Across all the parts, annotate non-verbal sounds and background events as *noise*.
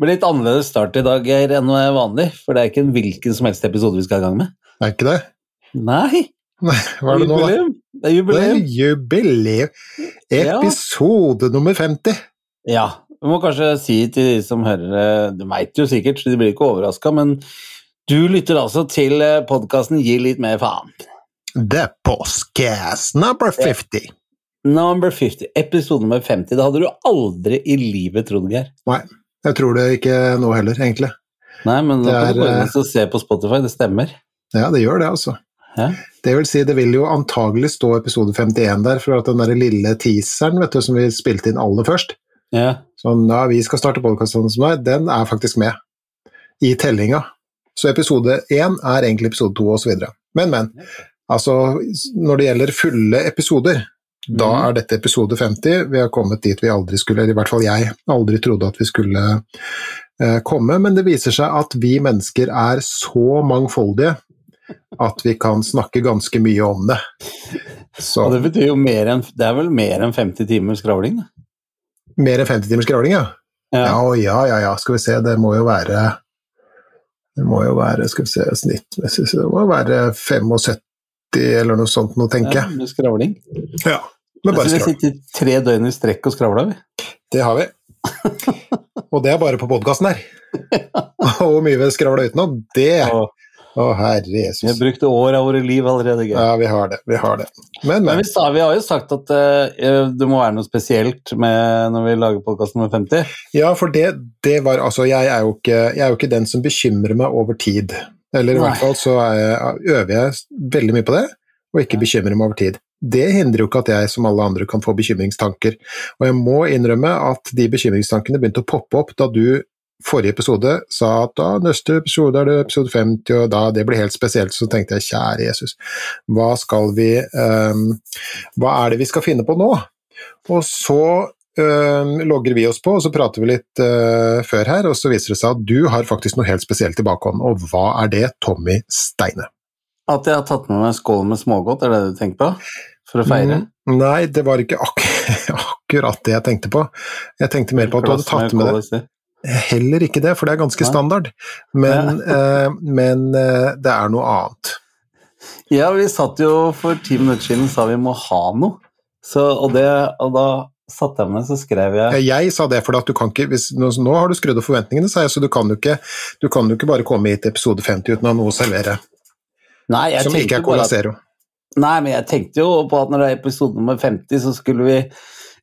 Det blir litt annerledes start i dag Geir, enn vanlig, for det er ikke en hvilken som helst episode vi skal i gang med. Er ikke det? Nei, Nei, hva er det nå, da? jubileum. Det er Det er jubileum. Episode Episode nummer 50. Ja, vi må kanskje si til de som hører det, du veit jo sikkert, så de blir ikke overraska, men du lytter altså til podkasten Gi litt mer faen. The Postcast number 50. Number 50, episode nummer 50. Det hadde du aldri i livet trodd, Geir. Nei, jeg tror det ikke nå heller, egentlig. Nei, men Det er, inn eh, se på Spotify, det stemmer. Ja, det gjør det, altså. Ja. Det vil si, det vil jo antagelig stå episode 51 der, for at den der lille teaseren vet du, som vi spilte inn aller først, Ja. sånn ja, vi skal starte podkasten som deg, den er faktisk med i tellinga. Så episode 1 er egentlig episode 2 osv. Men, men. Altså, når det gjelder fulle episoder, da Mhm. er dette episode 50. Vi har kommet dit vi aldri skulle, eller i hvert fall jeg, aldri trodde at vi skulle eh, komme. Men det viser seg at vi mennesker er så mangfoldige at vi kan snakke ganske mye om det. Så Og det betyr jo mer enn Det er vel mer enn 50 timer skravling? da? mer enn 50 timers skravling, ja. Ja, ja, ja, ja, ja. Skal vi se, det må jo være Det må jo være, skal vi se, snittmessig Det må jo være 75 eller noe sånt nå, tenker Ja, jeg. med skravling. Ja. Men bare skravl. vi sitter tre døgn i strekk og skravler, vi. Det har vi. *laughs* Og det er bare på podkasten her. Og *laughs* hvor mye vi skravla utenom, det Å, herre herre vi har brukt år av våre liv allerede. Gøy. Ja, vi har det. Vi har det. Men, Men men. vi, sa, vi har jo sagt at uh, det må være noe spesielt med når vi lager podkast nummer 50. Ja, for det, det var Altså, jeg er, ikke, jeg er jo ikke den som bekymrer meg over tid. Eller i Nei. hvert fall så jeg, øver jeg veldig mye på det, og ikke bekymrer meg over tid. Det hindrer jo ikke at jeg som alle andre kan få bekymringstanker. Og jeg må innrømme at de bekymringstankene begynte å poppe opp da du forrige episode sa at da neste episode er det episode 50, og da det blir helt spesielt, så tenkte jeg kjære Jesus, hva skal vi um, Hva er det vi skal finne på nå? Og så um, logger vi oss på, og så prater vi litt uh, før her, og så viser det seg at du har faktisk noe helt spesielt i bakhånden. Og hva er det, Tommy Steine? At jeg har tatt med meg skål med smågodt, er det det du tenker på? For å feire? Mm, nei, det var ikke ak *laughs* akkurat det jeg tenkte på. Jeg tenkte mer på at du hadde tatt med det. Heller ikke det, for det er ganske standard. Men, *laughs* eh, men eh, det er noe annet. Ja, vi satt jo for ti minutter siden og sa vi må ha noe. Så, og, det, og da satte jeg meg ned, så skrev jeg Jeg sa det fordi at du kan ikke hvis, nå, nå har du skrudd opp forventningene, sa jeg, så du kan jo ikke, du kan jo ikke bare komme hit til episode 50 uten å ha noe å servere. Nei, jeg Som ikke er Cola at Zero. Nei, men jeg tenkte jo på at når det er episode nummer 50, så skulle vi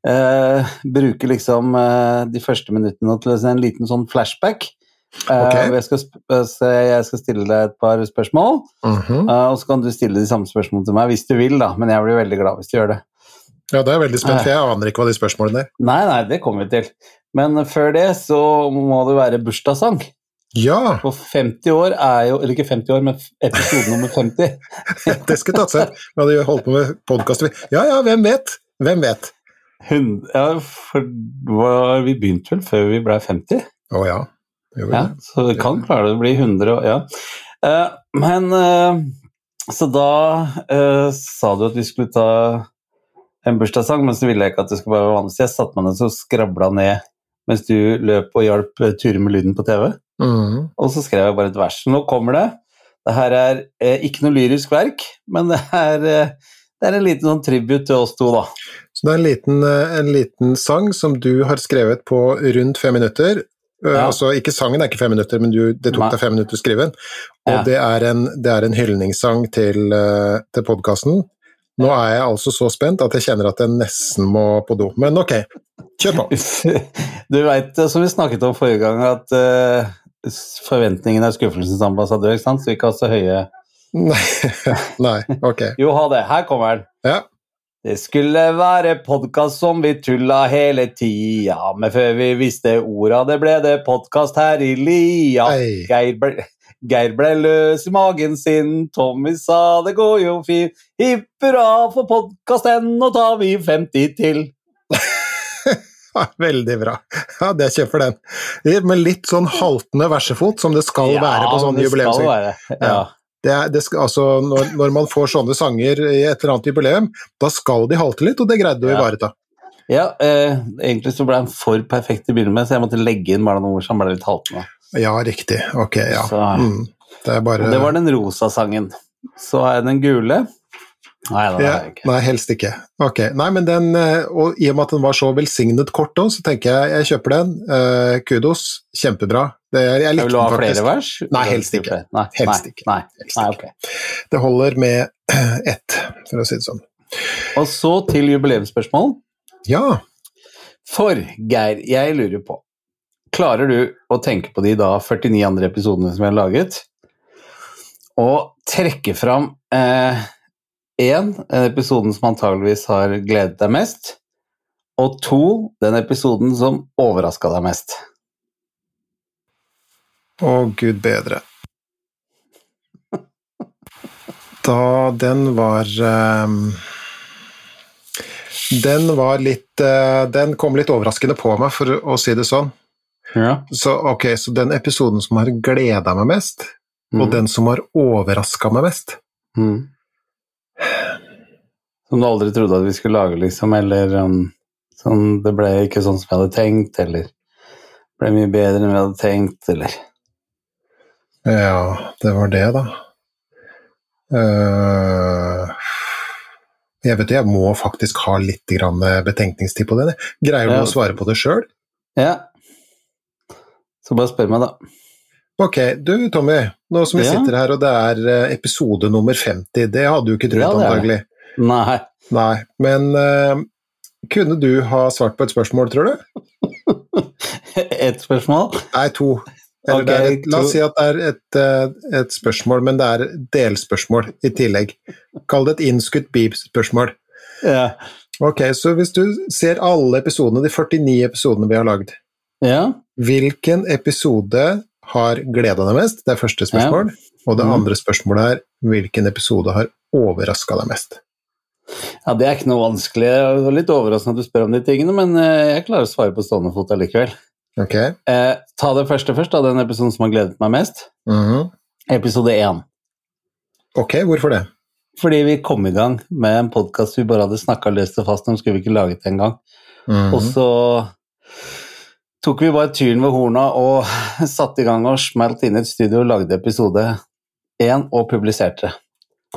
eh, bruke liksom eh, de første minuttene til en liten sånn flashback. Okay. Ok. jeg, skal, eh, jeg skal stille deg et par spørsmål, Mhm. eh, og så kan du stille de samme spørsmålene til meg hvis du vil, da. Men jeg blir veldig glad hvis du gjør det. Ja, det er veldig spent, for jeg aner ikke hva de spørsmålene er. Nei, nei, det kommer vi til. Men før det så må det være bursdagssang. Ja, For 50 år er jo Eller ikke 50 år, men episode nummer 50. *laughs* det skulle tatt seg ut. Vi hadde jo holdt på med podkast. Ja ja, hvem vet? Hvem vet? Hun, ja, for vi begynte vel før vi ble 50? Å ja. Jo, Ja, så det kan klare det å bli 100 år, ja. Uh, men uh, Så da uh, sa du at vi skulle ta en bursdagssang, men så ville jeg ikke at det skulle være vanlig, så jeg satte meg ned og skrabla ned mens du løp og hjalp Ture med lyden på TV. Mhm. Og så skrev jeg bare et vers. Nå kommer det. Det her er eh, ikke noe lyrisk verk, men det er, eh, det er en liten sånn tribut til oss to, da. Så det er en liten, eh, en liten sang som du har skrevet på rundt fem minutter. Eh, Ja. Altså, ikke sangen er ikke fem minutter, men du, det tok Nei. deg fem minutter å skrive den. Og Ja. det, er en, det er en hyldningssang til, eh, til podkasten. Nå er jeg altså så spent at jeg kjenner at jeg nesten må på do. Men ok, kjør på. *laughs* Du veit, som vi snakket om forrige gang, at eh, forventningene er skuffelsens ambassadør, ikke sant? så ikke ha så høye Nei, *laughs* nei ok. Jo, ha det. Her kommer den. Ja. Det skulle være podkast som vi tulla hele tida, men før vi visste orda, det ble det podkast her i lia. Geir ble, Geir ble løs i magen sin, Tommy sa det går jo fint. Hipp hurra for podkast, nå tar vi 50 til. Ja, *laughs* Veldig bra. Ja, det kjøper den. Med litt sånn haltende versefot, som det skal være på sånne det skal jubileumssang. være. Ja. Ja. Det er, det skal, altså, når, når man får sånne sanger i et eller annet jubileum, da skal de halte litt, og det greide du å Ja. ivareta. Ja, eh, egentlig så ble den for perfekt i begynnelsen, med, så jeg måtte legge inn bare noen ord som ble litt haltende. Ja, riktig. Ok, ja. Så- Mm. Det er bare det var den rosa sangen. Så har jeg den gule. Nei, det har jeg ikke. Nei, helst ikke. Ok. Nei, men den, eh, og i og med at den var så velsignet kort òg, så tenker jeg jeg kjøper den. Uh, kudos. Kjempebra. Det, jeg Jeg likte vil du ha flere vers? Nei, helst ikke. Nei, Helst ikke. Nei, Helst nei, okay. Det holder med *clears throat* ett, for å si det sånn. Og så til jubileumsspørsmål. Ja. For Geir, jeg lurer på Klarer du å tenke på de da 49 andre episodene som jeg har laget, og trekke fram én, eh, episoden som antageligvis har gledet deg mest, og to, den episoden som overraska deg mest? Å, gud bedre. *laughs* Da den var um, Den var litt eh, Den kom litt overraskende på meg, for å si det sånn. Ja. Så ok, så den episoden som har gleda meg mest, og den som har overraska meg mest Mm. Som du aldri trodde at vi skulle lage, liksom, eller um, sånn Det ble ikke sånn som jeg hadde tenkt, eller ble mye bedre enn vi hadde tenkt, eller Ja, det var det, da. Uh, jeg vet jeg må faktisk ha litt grann betenkningstid på det. Greier du Ja. å svare på det sjøl? Ja. Så bare spør meg, da. Ok, du Tommy, nå som vi Ja. sitter her og det er eh, episode nummer 50, det hadde du ikke trodd Ja, antagelig. Nei. Nei, men uh, kunne du ha svart på et spørsmål, tror du? *laughs* Ett spørsmål? Nei, to. Eller okay, et, la oss si at det er et, eh, et spørsmål, men det er delspørsmål i tillegg. Kall det et innskutt beep-spørsmål. Ja. Ok, så hvis du ser alle episodene, de 49 episodene vi har lagd, ja. hvilken episode har gleda deg mest? Det er første spørsmål. Og det Mhm. andre spørsmålet er hvilken episode har overraska deg mest? Ja, Det er ikke noe vanskelig. Det var litt overraskende at du spør om de tingene, men eh, jeg klarer å svare på stående fot allikevel. Ok. Eh, ta det første først, da, den episoden som har gledet meg mest. Mhm. Episode én. Ok, hvorfor det? Fordi vi kom i gang med en podkast vi bare hadde snakka løst og fast om, skulle vi ikke laget det engang. Mhm. Og så tok vi bare tyren ved horna og *laughs* satte i gang og smalt inn i et studio og lagde episode én og publiserte det.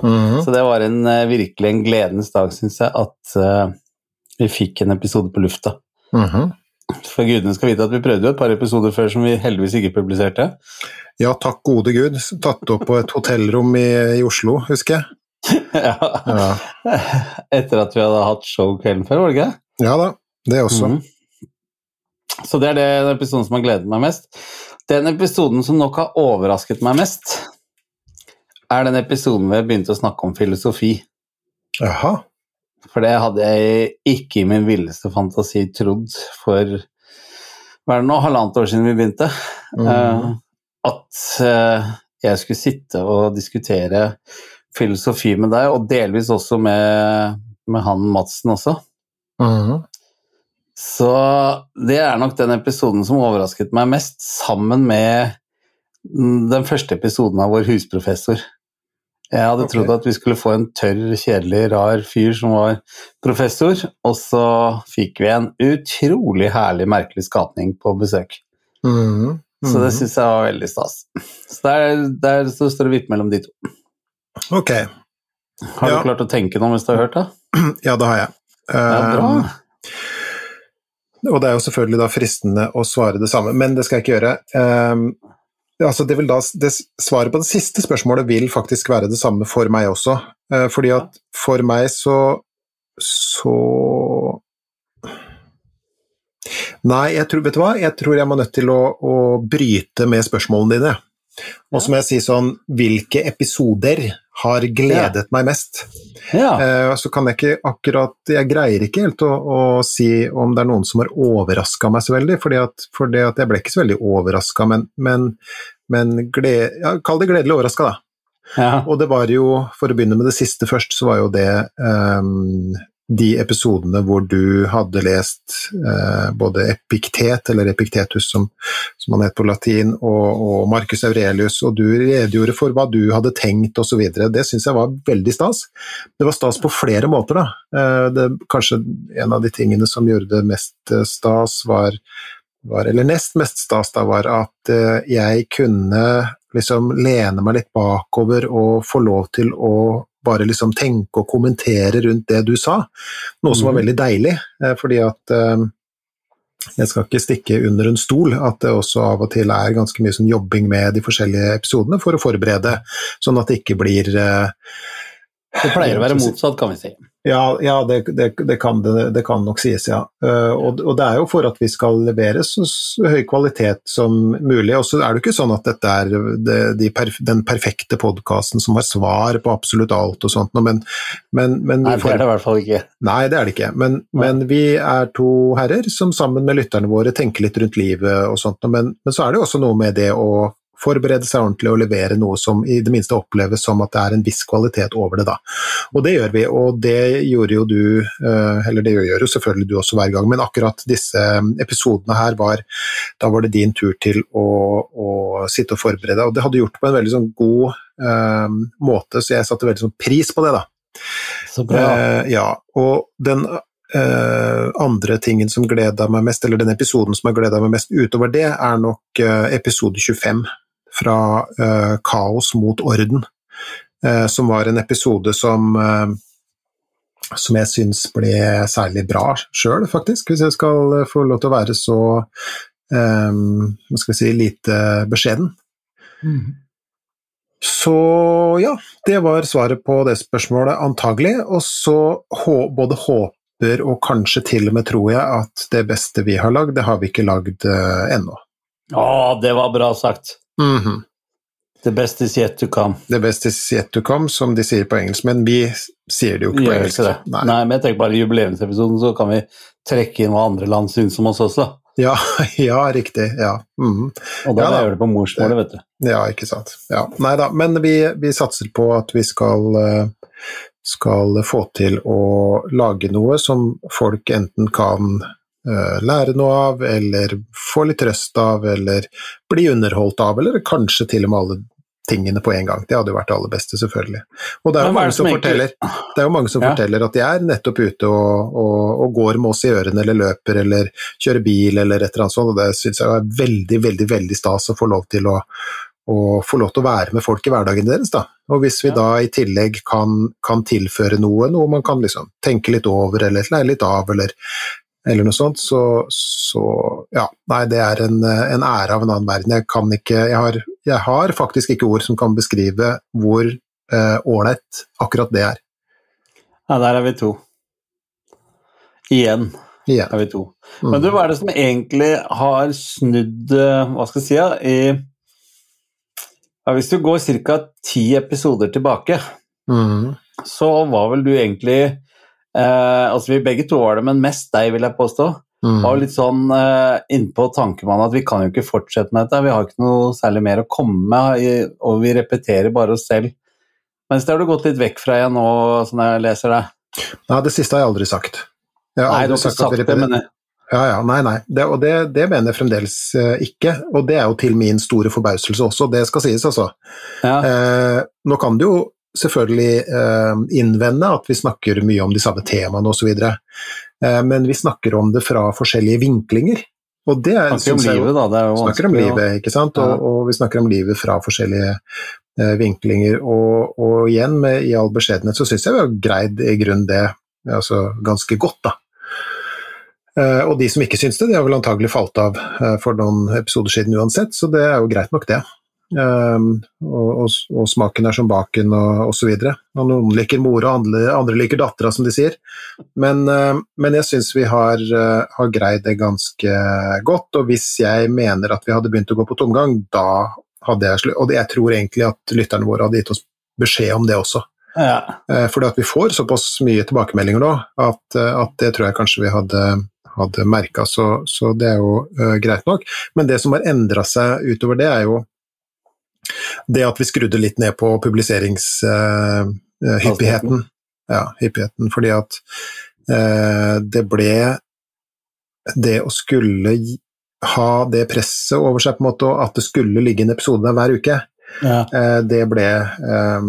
-hmm. Så det var en, eh, virkelig en gledens dag, syns jeg, at uh, vi fikk en episode på lufta. Mhm. For gudene skal vite at vi prøvde jo et par episoder før som vi heldigvis ikke publiserte. Ja, takk gode gud. Tatt opp på et hotellrom i, i Oslo, husker jeg. *laughs* ja. Ja. *laughs* Etter at vi hadde hatt show kvelden før, var det ikke? ja da, det også. Mhm. Så det er det, den episoden som har gledet meg mest. Den episoden som nok har overrasket meg mest, er den episoden hvor jeg begynte å snakke om filosofi. Jaha. For det hadde jeg ikke i min villeste fantasi trodd for hva er det nå, halvannet år siden vi begynte. mm. uh, at uh, jeg skulle sitte og diskutere filosofi med deg, og delvis også med, med han Madsen også. Mhm. Så det er nok den episoden som overrasket meg mest, sammen med mm, den første episoden av Vår husprofessor. Jeg hadde okay. trodd at vi skulle få en tørr, kjedelig, rar fyr som var professor, og så fikk vi en utrolig herlig, merkelig skapning på besøk. Mhm. Så det Mhm. syns jeg var veldig stas. Så der, der så står det vidt mellom de to. Ok, Har Ja. du klart å tenke noe mens du har hørt det? *clears throat* ja det har jeg. Ja, bra. Og det er jo selvfølgelig da fristende å svare det samme, men det skal jeg ikke gjøre. Um, altså det vil da, det, svaret på det siste spørsmålet vil faktisk være det samme for meg også. Uh, fordi at for meg så så Nei, jeg tror, vet du hva? Jeg tror jeg må nødt til å, å bryte med spørsmålene dine. Og så må jeg si sånn Hvilke episoder har gledet meg mest? Ja. Eh, så kan jeg ikke akkurat Jeg greier ikke helt å, å si om det er noen som har overraska meg så veldig, fordi at, fordi at jeg ble ikke så veldig overraska, men, men, men gled, ja, kall det gledelig overraska, da. ja. Og det var jo, for å begynne med det siste først, så var jo det ehm, de episodene hvor du hadde lest eh, både Epiktet, eller Epiktetus som, som han het på latin, og, og Marcus Aurelius, og du redegjorde for hva du hadde tenkt osv. Det syns jeg var veldig stas. Det var stas på flere måter, da. Eh, det, kanskje en av de tingene som gjorde det mest eh, stas, var, var eller nest mest stas, da, var at eh, jeg kunne liksom lene meg litt bakover og få lov til å bare liksom tenke og kommentere rundt det du sa. Noe som var Mhm. veldig deilig, eh, fordi at eh, jeg skal ikke stikke under en stol at det også av og til er ganske mye sånn jobbing med de forskjellige episodene for å forberede, sånn at det ikke blir eh, Det pleier å være motsatt, kan vi si. ja, ja det, det, det, kan, det, det kan nok sies, ja. Eh, og, og det er jo for at vi skal levere så, så høy kvalitet som mulig. Og så er det ikke sånn at dette er det, de den perfekte podkasten som har svar på absolutt alt og sånt, men, men, men Nei, det er det i hvert fall ikke. Nei, det er det ikke. Men, men vi er to herrer som sammen med lytterne våre tenker litt rundt livet og sånt. Men, men så er det jo også noe med det å forberede seg ordentlig og levere noe som i det minste oppleves som at det er en viss kvalitet over det, da. Og det gjør vi, og det gjorde jo du, eh, eller det gjør jo selvfølgelig du også hver gang, men akkurat disse episodene her var Da var det din tur til å, å sitte og forberede, og det hadde du gjort på en veldig sånn god eh, måte, så jeg satte veldig sånn pris på det, da. Så bra. Uh, ja, og den Uh, andre tingen som gleda meg mest, eller den episoden som har gleda meg mest utover det, er nok uh, episode 25 fra eh, Kaos mot orden, eh, som var en episode som eh, som jeg syns ble særlig bra sjøl, faktisk, hvis jeg skal få lov til å være så um, hva skal vi si, lite beskjeden. Så ja, det var svaret på det spørsmålet, antagelig. Og så både håper og kanskje til og med tror jeg at det beste vi har lagd, det har vi ikke lagd uh, ennå. Å, det var bra sagt. Mhm. The best is yet to come. The best is yet to come, som de sier på engelsk, men vi sier det jo ikke på Gjør engelsk. ikke. Nei. Nei, men jeg tenker bare i jubileumsepisoden så kan vi trekke inn hva andre land syns om oss også. Ja, *laughs* ja, riktig. Ja. Mhm. Og da Ja da. jeg det på morsmålet, vet du. ja, ikke sant. Ja. Nei da, men vi, vi satser på at vi skal, eh, skal få til å lage noe som folk enten kan lære noe av, eller få litt trøst av, eller bli underholdt av, eller kanskje til og med alle tingene på en gang. Det hadde jo vært det aller beste, selvfølgelig. Og det er jo er mange som forteller, det er jo mange som Ja. forteller at de er nettopp ute og, og, og går med oss i ørene, eller løper, eller kjører bil, eller et eller annet sånt, og det syns jeg er veldig, veldig, veldig stas å få lov til å og få lov til å være med folk i hverdagen deres. Da. Og hvis vi Ja. da i tillegg kan, kan tilføre noe, noe man kan liksom tenke litt over eller lære litt av, eller, eller noe sånt, så, så ja. Nei, det er en, en ære av en annen verden. Jeg kan ikke Jeg har, jeg har faktisk ikke ord som kan beskrive hvor eh, akkurat det er. Ja, der er vi to. Igjen Igjen. er vi to. Mm. Men du, hva er det som egentlig har snudd eh, Hva skal jeg si? Ja, i ja, Hvis du går ca. ti episoder tilbake, Mm. så var vel du egentlig eh, Altså, vi begge to var det, men mest deg, vil jeg påstå. Mm. Var litt sånn eh, innpå tankemannen at vi kan jo ikke fortsette med dette. Vi har ikke noe særlig mer å komme med, og vi repeterer bare oss selv. Mens det har du gått litt vekk fra igjen nå, sånn jeg leser det. Nei, det siste har jeg aldri sagt. Jeg har Nei, du har sagt at vi sagt det, men Ja, ja, nei, nei. Det, og det, det mener jeg fremdeles eh, ikke. Og det er jo til min store forbauselse også, det skal sies, altså. ja. Eh, nå kan du jo selvfølgelig eh, innvende at vi snakker mye om de samme temaene osv., eh, men vi snakker om det fra forskjellige vinklinger. Og det er, Snakker om jeg livet, da. Det er jo snakker om livet, ikke sant? Ja. Og, og vi snakker om livet fra forskjellige eh, vinklinger. Og, og igjen, med, i all beskjedenhet, så syns jeg vi har greid i grunn det altså, ganske godt, da. Eh, og de som ikke syns det, de har vel antagelig falt av eh, for noen episoder siden uansett, så det er jo greit nok, det. Um, og, og, og smaken er som baken, og, osv. Noen liker mor, og andre, andre liker dattera, som de sier. Men, uh, men jeg syns vi har, uh, har greid det ganske godt, og hvis jeg mener at vi hadde begynt å gå på tomgang, da hadde jeg slutt. Og det, jeg tror egentlig at lytterne våre hadde gitt oss beskjed om det også. Ja. Uh, Fordi at vi får såpass mye tilbakemeldinger nå, at, eh, at det tror jeg kanskje vi hadde, hadde merka, så, så det er jo greit nok. Men det som har endra seg utover det, er jo det at vi skrudde litt ned på publiseringshyppigheten. ja, hyppigheten. Fordi at eh, det ble det å skulle ha det presset over seg, på en måte, og at det skulle ligge en episode der hver uke, Ja. eh, det ble eh,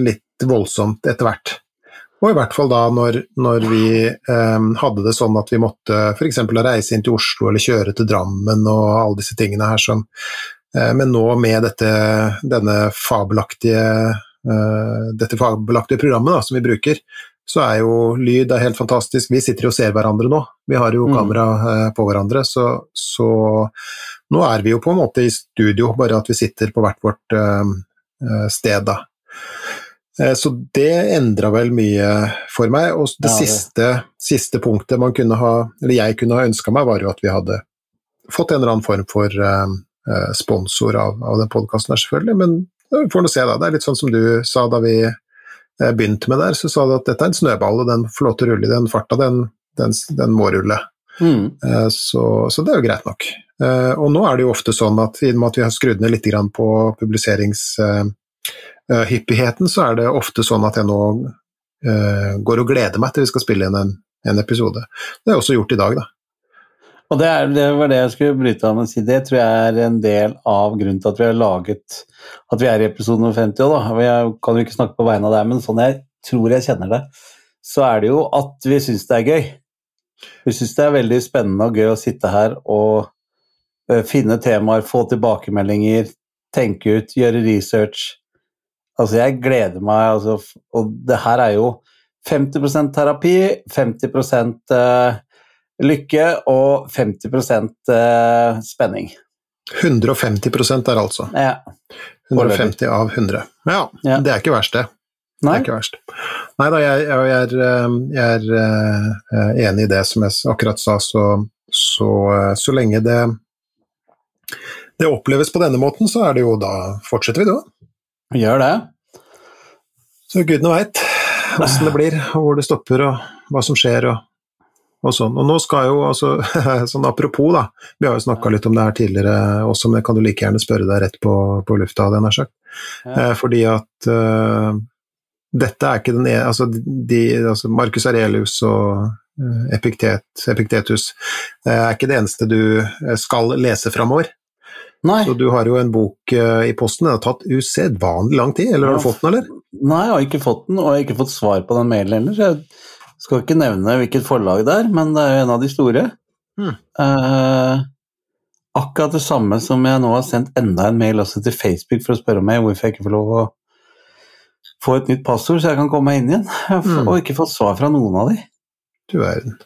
litt voldsomt etter hvert. Og i hvert fall da når, når vi eh, hadde det sånn at vi måtte f.eks. reise inn til Oslo eller kjøre til Drammen og alle disse tingene her som eh, Men nå med dette, denne fabelaktige, eh, dette fabelaktige programmet da, som vi bruker, så er jo lyd er helt fantastisk. Vi sitter jo og ser hverandre nå. Vi har jo Mm. kamera eh, på hverandre, så, så nå er vi jo på en måte i studio, bare at vi sitter på hvert vårt eh, eh, sted, da. Eh, Så det endra vel mye for meg. Og det, Ja, det- Siste, siste punktet man kunne ha, eller jeg kunne ha ønska meg, var jo at vi hadde fått en eller annen form for eh, eh, sponsor av, av den podkasten selvfølgelig. Men vi får nå se, da. Det er litt sånn som du sa da vi eh, begynte med der, så sa du at dette er en snøball, og den får lov til å rulle i den farta, den, den, den må rulle. Mm. Eh, Så, så det er jo greit nok. Eh, Og nå er det jo ofte sånn at i og med at vi har skrudd ned litt på publiseringshyppigheten, så er det ofte sånn at jeg nå eh, går og gleder meg til vi skal spille inn en, en episode. Det har jeg også gjort i dag, da. Og det, er, det var det jeg skulle bryte av med å si. Det tror jeg er en del av grunnen til at vi har laget At vi er i episode nummer 50 òg, da. Jeg kan jo ikke snakke på vegne av deg, men sånn jeg tror jeg kjenner det, så er det jo at vi syns det er gøy. Vi syns det er veldig spennende og gøy å sitte her og eh, finne temaer, få tilbakemeldinger, tenke ut, gjøre research. Altså, jeg gleder meg, altså, og det her er jo 50% terapi, 50 eh, lykke og 50 eh, spenning. 150% der, altså. Ja. 150 av 100. Ja, Ja. det er ikke verst, det. Nei. Det er ikke verst. Nei da, jeg, jeg, jeg er, eh, eh, enig i det som jeg akkurat sa, så, så, så lenge det det oppleves på denne måten, så er det jo da fortsetter vi da. Gjør det. Så gudene veit åssen det blir, og hvor det stopper, og hva som skjer, og, og sånn. Og nå skal jo, altså, *laughs* sånn apropos, da, vi har jo snakka litt om det her tidligere også, men jeg kan du like gjerne spørre deg rett på, på lufta, hadde jeg nær sagt. Ja. Eh, fordi at eh, dette er ikke den ene altså, de, altså Marcus Arelius og eh, Epiktet, Epiktetus eh, er ikke det eneste du eh, skal lese framover. Nei. Så du har jo en bok eh, i posten, den har tatt usedvanlig lang tid, eller har du fått den, eller? Nei, jeg har ikke fått den, og jeg har ikke fått svar på den mailen heller. så Jeg skal ikke nevne hvilket forlag det er, men det er jo en av de store. Hmm. Uh, akkurat det samme som jeg nå har sendt enda en mail også til Facebook for å spørre meg hvorfor jeg ikke får lov å få et nytt passord så jeg kan komme meg inn igjen. Hmm. Og ikke fått svar fra noen av de. Du verden.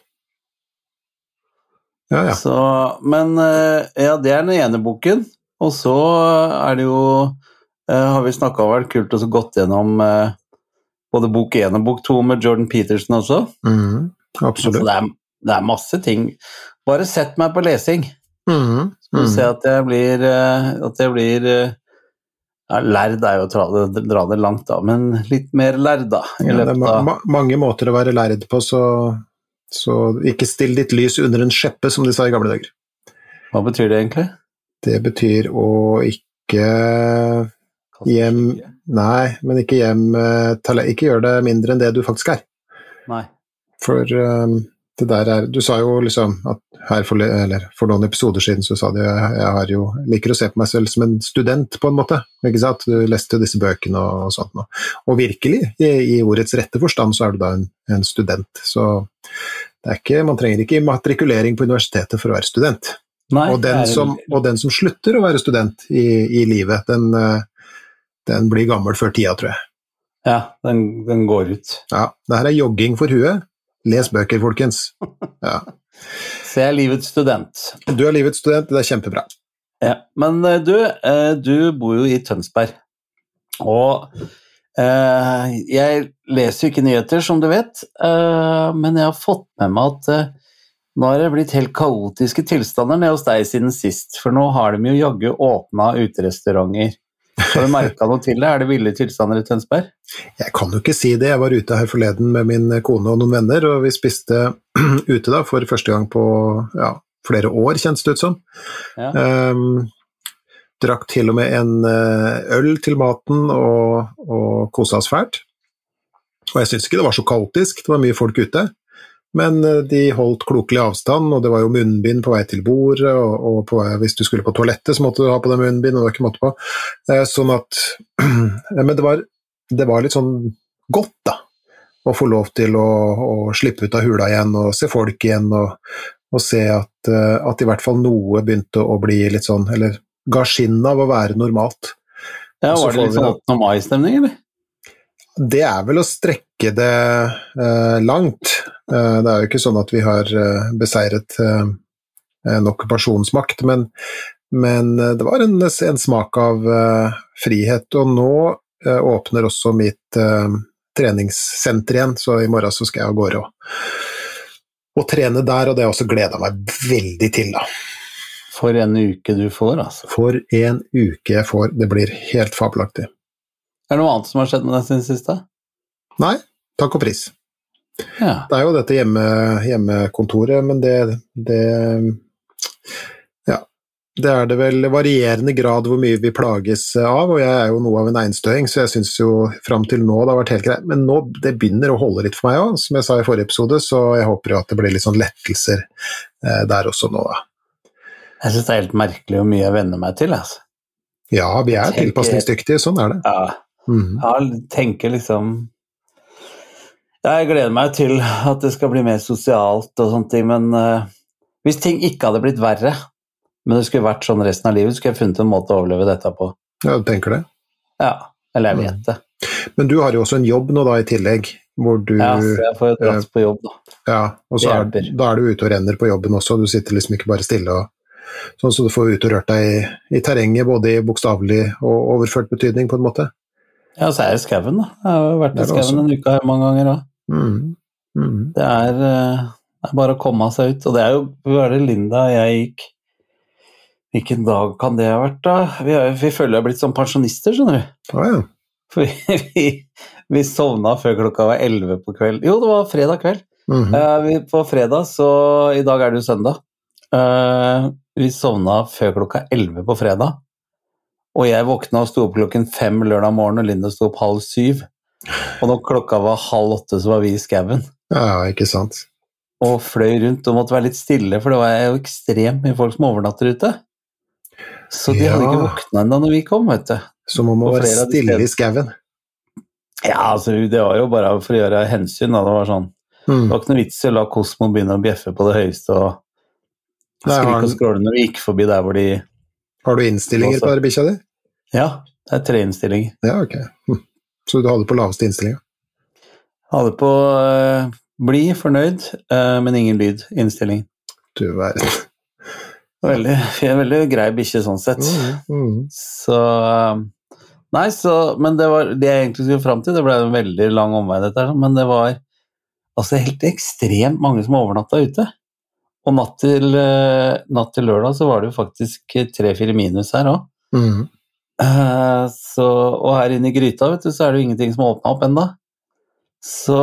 Ja, ja. Så, men eh, ja, det er den ene boken. Og så er det jo eh, Har vi snakka vel kult og så gått gjennom eh, både bok én og bok to med Jordan Peterson også. Mm, absolutt. Altså, det er, det er masse ting. Bare sett meg på lesing, Mhm, så mhm. se at jeg blir, eh, at jeg blir eh, ja, Lærd er jo å dra det, dra det langt, da, men litt mer lærd, da. I Ja, det er ma ma mange måter å være lærd på, så, så ikke still ditt lys under en skjeppe, som de sa i gamle dager. Hva betyr det egentlig? Det betyr å ikke hjem Nei, men ikke gjem eh, Ikke gjør det mindre enn det du faktisk er. Nei. For um, det der er Du sa jo liksom at her for, eller for noen episoder siden så sa du jeg, jeg har jo, liker å se på meg selv som en student, på en måte. Ikke sant? Du leste jo disse bøkene og, og sånt noe. Og virkelig, i, i ordets rette forstand, så er du da en, en student. Så det er ikke, man trenger ikke matrikulering på universitetet for å være student. Nei Og den, som, og den som slutter å være student i, i livet, den, eh, den blir gammel før tida, tror jeg. Ja, den, den går ut. Ja, det her er jogging for huet. Les bøker, folkens. Ja. *laughs* Så jeg er livets student. Du er livets student, det er kjempebra. Ja, men eh, du, eh, du bor jo i Tønsberg. Og eh, jeg leser jo ikke nyheter, som du vet, eh, men jeg har fått med meg at eh, nå har det blitt helt kaotiske tilstander nede hos deg siden sist, for nå har de jo jaggu åpna uterestauranter. Har du merka noe til det? Er det ville tilstander i Tønsberg? Jeg kan jo ikke si det, jeg var ute her forleden med min kone og noen venner, og vi spiste *clears throat* ute da for første gang på ja, flere år, kjennes det ut som. Ja. Um, drakk til og med en eh, øl til maten og, og kosa oss fælt. Og jeg syns ikke det var så kaotisk, det var mye folk ute. Men eh, de holdt klokelig avstand, og det var jo munnbind på vei til bordet, og, på hvis du skulle på toalettet, så måtte du ha på deg munnbind, og det var ikke måte på. Eh, sånn at *clears throat* Men det var, det var litt sånn godt, da. Å få lov til å, å, slippe ut av hula igjen og se folk igjen, og, og se at, eh, at, i hvert fall noe begynte å bli litt sånn Eller ga skinn av å være normalt. Ja, Var det litt sånn 8. mai-stemning, eller? Det er vel å strekke det eh, langt. Eh, det er jo ikke sånn at vi har eh, beseiret eh, en okkupasjonsmakt, men, men eh, det var en, en smak av eh, frihet. Og nå åpner også mitt treningssenter igjen, så i morgen så skal jeg av gårde og, og trene der, og det har jeg også gleda meg veldig til, da. For en uke du får, altså. For en uke jeg får. Det blir helt fabelaktig. Er det noe annet som har skjedd med deg siden sist? Nei, takk og pris. Ja. Det er jo dette hjemme, hjemmekontoret, men det, det Ja. Det er det vel varierende grad hvor mye vi plages av, og jeg er jo noe av en einstøing, så jeg syns jo fram til nå det har vært helt greit. Men nå det begynner å holde litt for meg òg, som jeg sa i forrige episode, så jeg håper jo at det blir litt sånn lettelser eh, der også nå, da. Jeg syns det er helt merkelig hvor mye jeg venner meg til, altså. Ja, vi er tilpasningsdyktige, sånn er det. Ja, Mm. Jeg tenker liksom Jeg gleder meg til at det skal bli mer sosialt og sånne ting, men uh, hvis ting ikke hadde blitt verre, men det skulle vært sånn resten av livet, skulle jeg funnet en måte å overleve dette på. Ja, du tenker det? Ja, eller jeg vet mm. det. Men du har jo også en jobb nå da i tillegg, hvor du Ja, så jeg får jo dratt uh, på jobb, da. Ja, og så er, da er du ute og renner på jobben også, du sitter liksom ikke bare stille og Sånn så du får ut og rørt deg i, i terrenget, både i bokstavelig og overført betydning, på en måte? Ja, så er det skauen, da. Jeg har vært i skauen en uke her mange ganger òg. Mm. Mm. Det, er, eh, det, er, bare å komme seg ut. Og det er jo Hvor er det Linda og jeg gikk Hvilken dag kan det ha vært, da? Vi, er, vi føler vi er blitt som pensjonister, skjønner du. Ah, ja. For vi, *laughs* vi, vi, sovna før klokka var elleve på kveld. Jo, det var fredag kveld. Mm -hmm. uh, vi, på fredag, så I dag er det jo søndag. Uh, vi sovna før klokka elleve på fredag. Og jeg våkna og sto opp klokken fem lørdag morgen, og Linda sto opp halv syv. Og når klokka var halv åtte, så var vi i skauen. Ja, ikke sant. Og fløy rundt og måtte være litt stille, for det var jo ekstremt mye folk som overnatter ute. Så de ja. hadde ikke våkna ennå når vi kom, vet du. Så man må være stille i skauen? Ja, altså, det var jo bare for å gjøre hensyn, da. Det var sånn mm. Det var ikke noe vits i å la Kosmo begynne å bjeffe på det høyeste og skrike og skråle når vi gikk forbi der hvor de Har du innstillinger på bikkja di? Ja, det er tre innstillinger. Ja, ok. Hm. Så du hadde på laveste innstillinga? Hadde på uh, bli, fornøyd, uh, men ingen lyd innstilling. Du verden. Veldig, veldig grei bikkje sånn sett. Mm, mm. Så uh, Nei, så Men det var det jeg egentlig skulle fram til. Det ble en veldig lang omvei, dette her, men det var altså helt ekstremt mange som overnatta ute. Og natt til, natt til, lørdag så var det jo faktisk tre-fire minus her òg. Mm. Uh, så, og her inne i gryta vet du, så er det jo ingenting som har åpna opp ennå. Så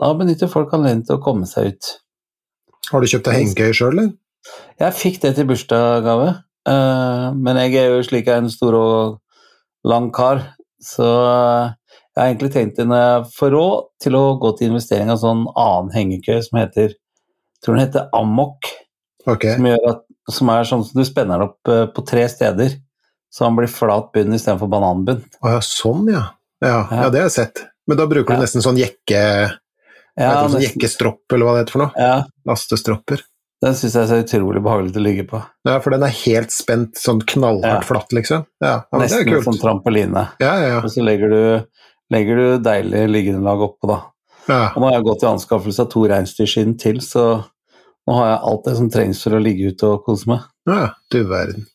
da benytter folk anledningen til å komme seg ut. Har du kjøpt deg hengekøye sjøl, eller? Jeg fikk det til bursdagsgave. Uh, men jeg er jo slik jeg er en stor og lang kar, så uh, jeg har egentlig tenkt når jeg får råd til å gå til investering av sånn annen hengekøye som heter jeg tror den heter Amok. Okay. Som, at, som, er sånn som du spenner opp på tre steder. Så han blir flat bunn istedenfor bananbunn. Å ja, sånn ja. ja. ja. det har jeg sett. Men da bruker du nesten sånn jekke... Ja, sånn jekkestropp, eller hva det heter for noe? Ja. Lastestropper. Den syns jeg er så utrolig behagelig til å ligge på. Ja, for den er helt spent, sånn knallhardt flatt, liksom? Ja, ja Nesten det er kult. som trampoline. Ja, ja, ja. Og så legger du, legger du deilig liggeunderlag oppå, da. Ja. Og nå har jeg gått i anskaffelse av to reinsdyrskinn til, så nå har jeg alt det som trengs for å ligge ute og kose meg. Ja, du verden.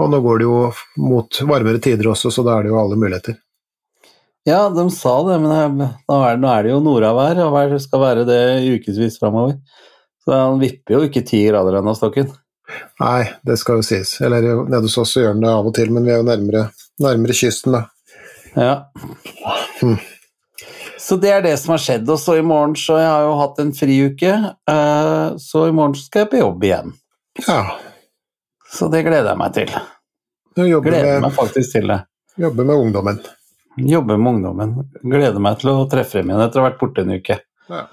Og nå går det jo mot varmere tider også, så da er det jo alle muligheter. Ja, de sa det, men nå er, nå er det jo nordavær, og vær skal være det ukevis framover. Så han vipper jo ikke ti grader ennå, stokken. Nei, det skal jo sies. Eller nede hos oss gjør den det av og til, men vi er jo nærmere, nærmere kysten, da. Ja. Hmm. Så det er det som har skjedd. Og så i morgen så jeg har jo hatt en friuke, eh, så i morgen skal jeg på jobb igjen. Ja. Så det gleder jeg meg til. gleder med, meg faktisk til det. Jobbe med ungdommen. Jobbe med ungdommen. Gleder meg til å treffe dem igjen etter å ha vært borte en uke. Ja.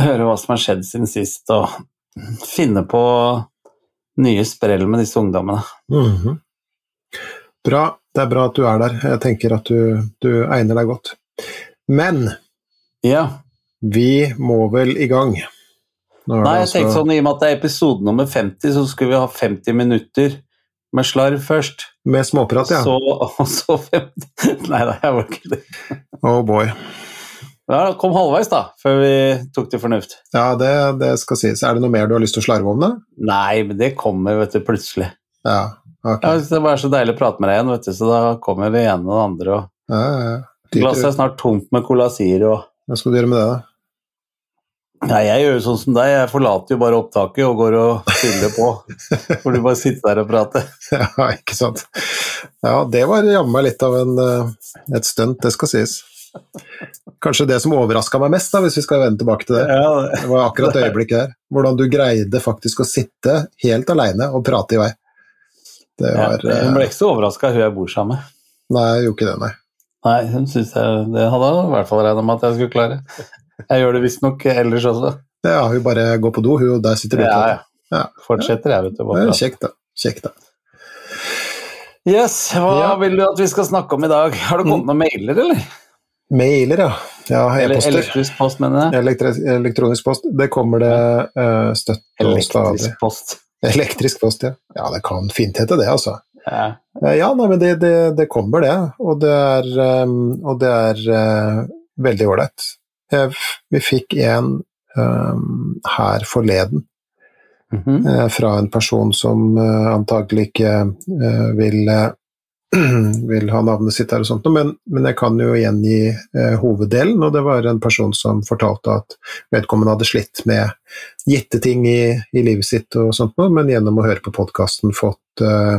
høre hva som har skjedd siden sist, og finne på nye sprell med disse ungdommene. Mhm. Bra. Det er bra at du er der. Jeg tenker at du, du egner deg godt. Men Ja. vi må vel i gang. Nei, jeg jeg tenkte altså sånn, I og med at det er episode nummer 50, så skulle vi ha 50 minutter med slarv først. Med småprat, ja. Så, og så 50 *laughs* Nei da, jeg var ikke det. Oh boy. Ja, kom halvveis, da, før vi tok til fornuft. Ja, det, det skal sies. Er det noe mer du har lyst til å slarve om, da? Nei, men det kommer, vet du, plutselig. Ja. Ok. Ja, det var så deilig å prate med deg igjen, vet du, så da kommer det ene og det andre. og Ja, ja, ja. Glasset er snart tomt med Cola Zero. Hva skal du gjøre med det, da? Nei, jeg gjør jo sånn som deg, jeg forlater jo bare opptaket og går og fyller på. *laughs* For du bare sitter der og prater. *laughs* Ja, ikke sant. Ja, det var jammen meg litt av en, eh, et stunt, det skal sies. Kanskje det som overraska meg mest, da, hvis vi skal vende tilbake til det. Ja, Det var akkurat det øyeblikket der. Hvordan du greide faktisk å sitte helt aleine og prate i vei. Det ja, hun ble eh, ikke så overraska, hun jeg bor sammen med. Nei, jeg gjorde ikke det, nei. Nei, hun synes jeg Det hadde jeg i hvert fall regna med at jeg skulle klare. Jeg gjør det visstnok ellers også. Ja, hun bare går på do, hun, og der sitter du. Ja, ja. Ja. Fortsetter jeg, vet du. Er. Kjekt, da. Kjekt, da. Yes, hva Ja. vil du at vi skal snakke om i dag? Har det kommet noen mailer, eller? Mailer, ja. Ja, Eller e-poster. elektrisk post, mener jeg. Elektri elektronisk post. Det kommer det uh, støtt og stadig. Elektrisk post. Elektrisk post, ja. Ja, det kan fint hete det, altså. Ja. Eh, Ja, nei, men det, det, det kommer det, og det er, um, og det er eh, veldig ålreit. Vi fikk en um, her forleden Mhm. eh, fra en person som antagelig ikke vil, *clears throat* vil ha navnet sitt her og sånt, men, men jeg kan jo gjengi hoveddelen, og det var en person som fortalte at vedkommende hadde slitt med gitte ting i, i livet sitt og sånt noe, men gjennom å høre på podkasten fått uh,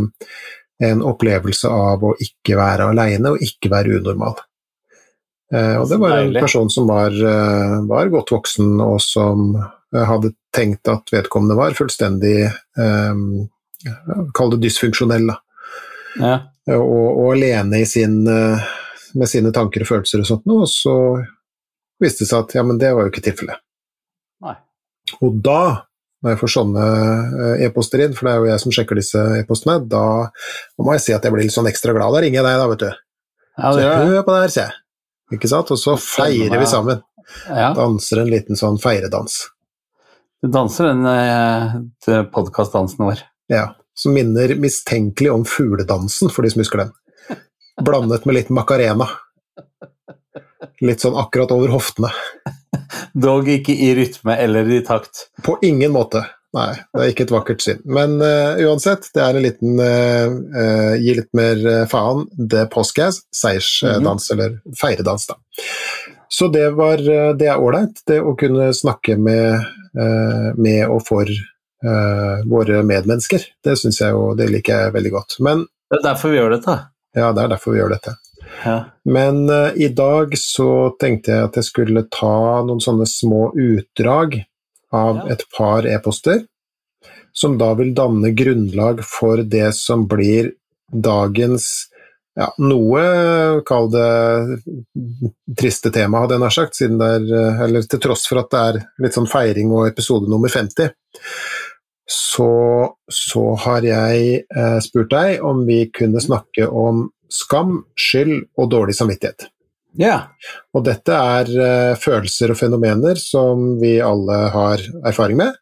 en opplevelse av å ikke være aleine og ikke være unormal. Uh, og det var en person som var, uh, var godt voksen, og som hadde tenkt at vedkommende var fullstendig eh, Kall det dysfunksjonell, da. Ja. Og, og alene i sin, med sine tanker og følelser og sånt noe, og så viste det seg at ja, men det var jo ikke tilfellet. Nei. Og da, når jeg får sånne eh, e-poster inn, for det er jo jeg som sjekker disse e-postene, da må jeg si at jeg blir litt sånn ekstra glad. Da ringer jeg deg, da, vet du. Ja, det så hør på det her, sier jeg. Ikke sant? Og så feirer vi sammen. Ja. Danser en liten sånn feiredans. Du danser den eh, podkastdansen vår. Ja. Som minner mistenkelig om fugledansen, for de som husker den. Blandet med litt macarena. Litt sånn akkurat over hoftene. *laughs* Dog ikke i rytme eller i takt. På ingen måte. Nei, det er ikke et vakkert syn. Men uh, uansett, det er en liten uh, gi litt mer faen, the postgas, seiersdans, eller feiredans, da. Så det var Det er ålreit, det å kunne snakke med, med og for våre medmennesker. Det syns jeg jo, det liker jeg veldig godt. Men Det er derfor vi gjør dette. ja, det er derfor vi gjør dette. Ja. Men uh, i dag så tenkte jeg at jeg skulle ta noen sånne små utdrag av Ja. et par e-poster, som da vil danne grunnlag for det som blir dagens ja, noe, kall det triste tema, hadde jeg nær sagt, siden det er, eh, eller til tross for at det er litt sånn feiring og episode nummer 50, så, så har jeg eh, spurt deg om vi kunne snakke om skam, skyld og dårlig samvittighet. ja. Og dette er eh, følelser og fenomener som vi alle har erfaring med,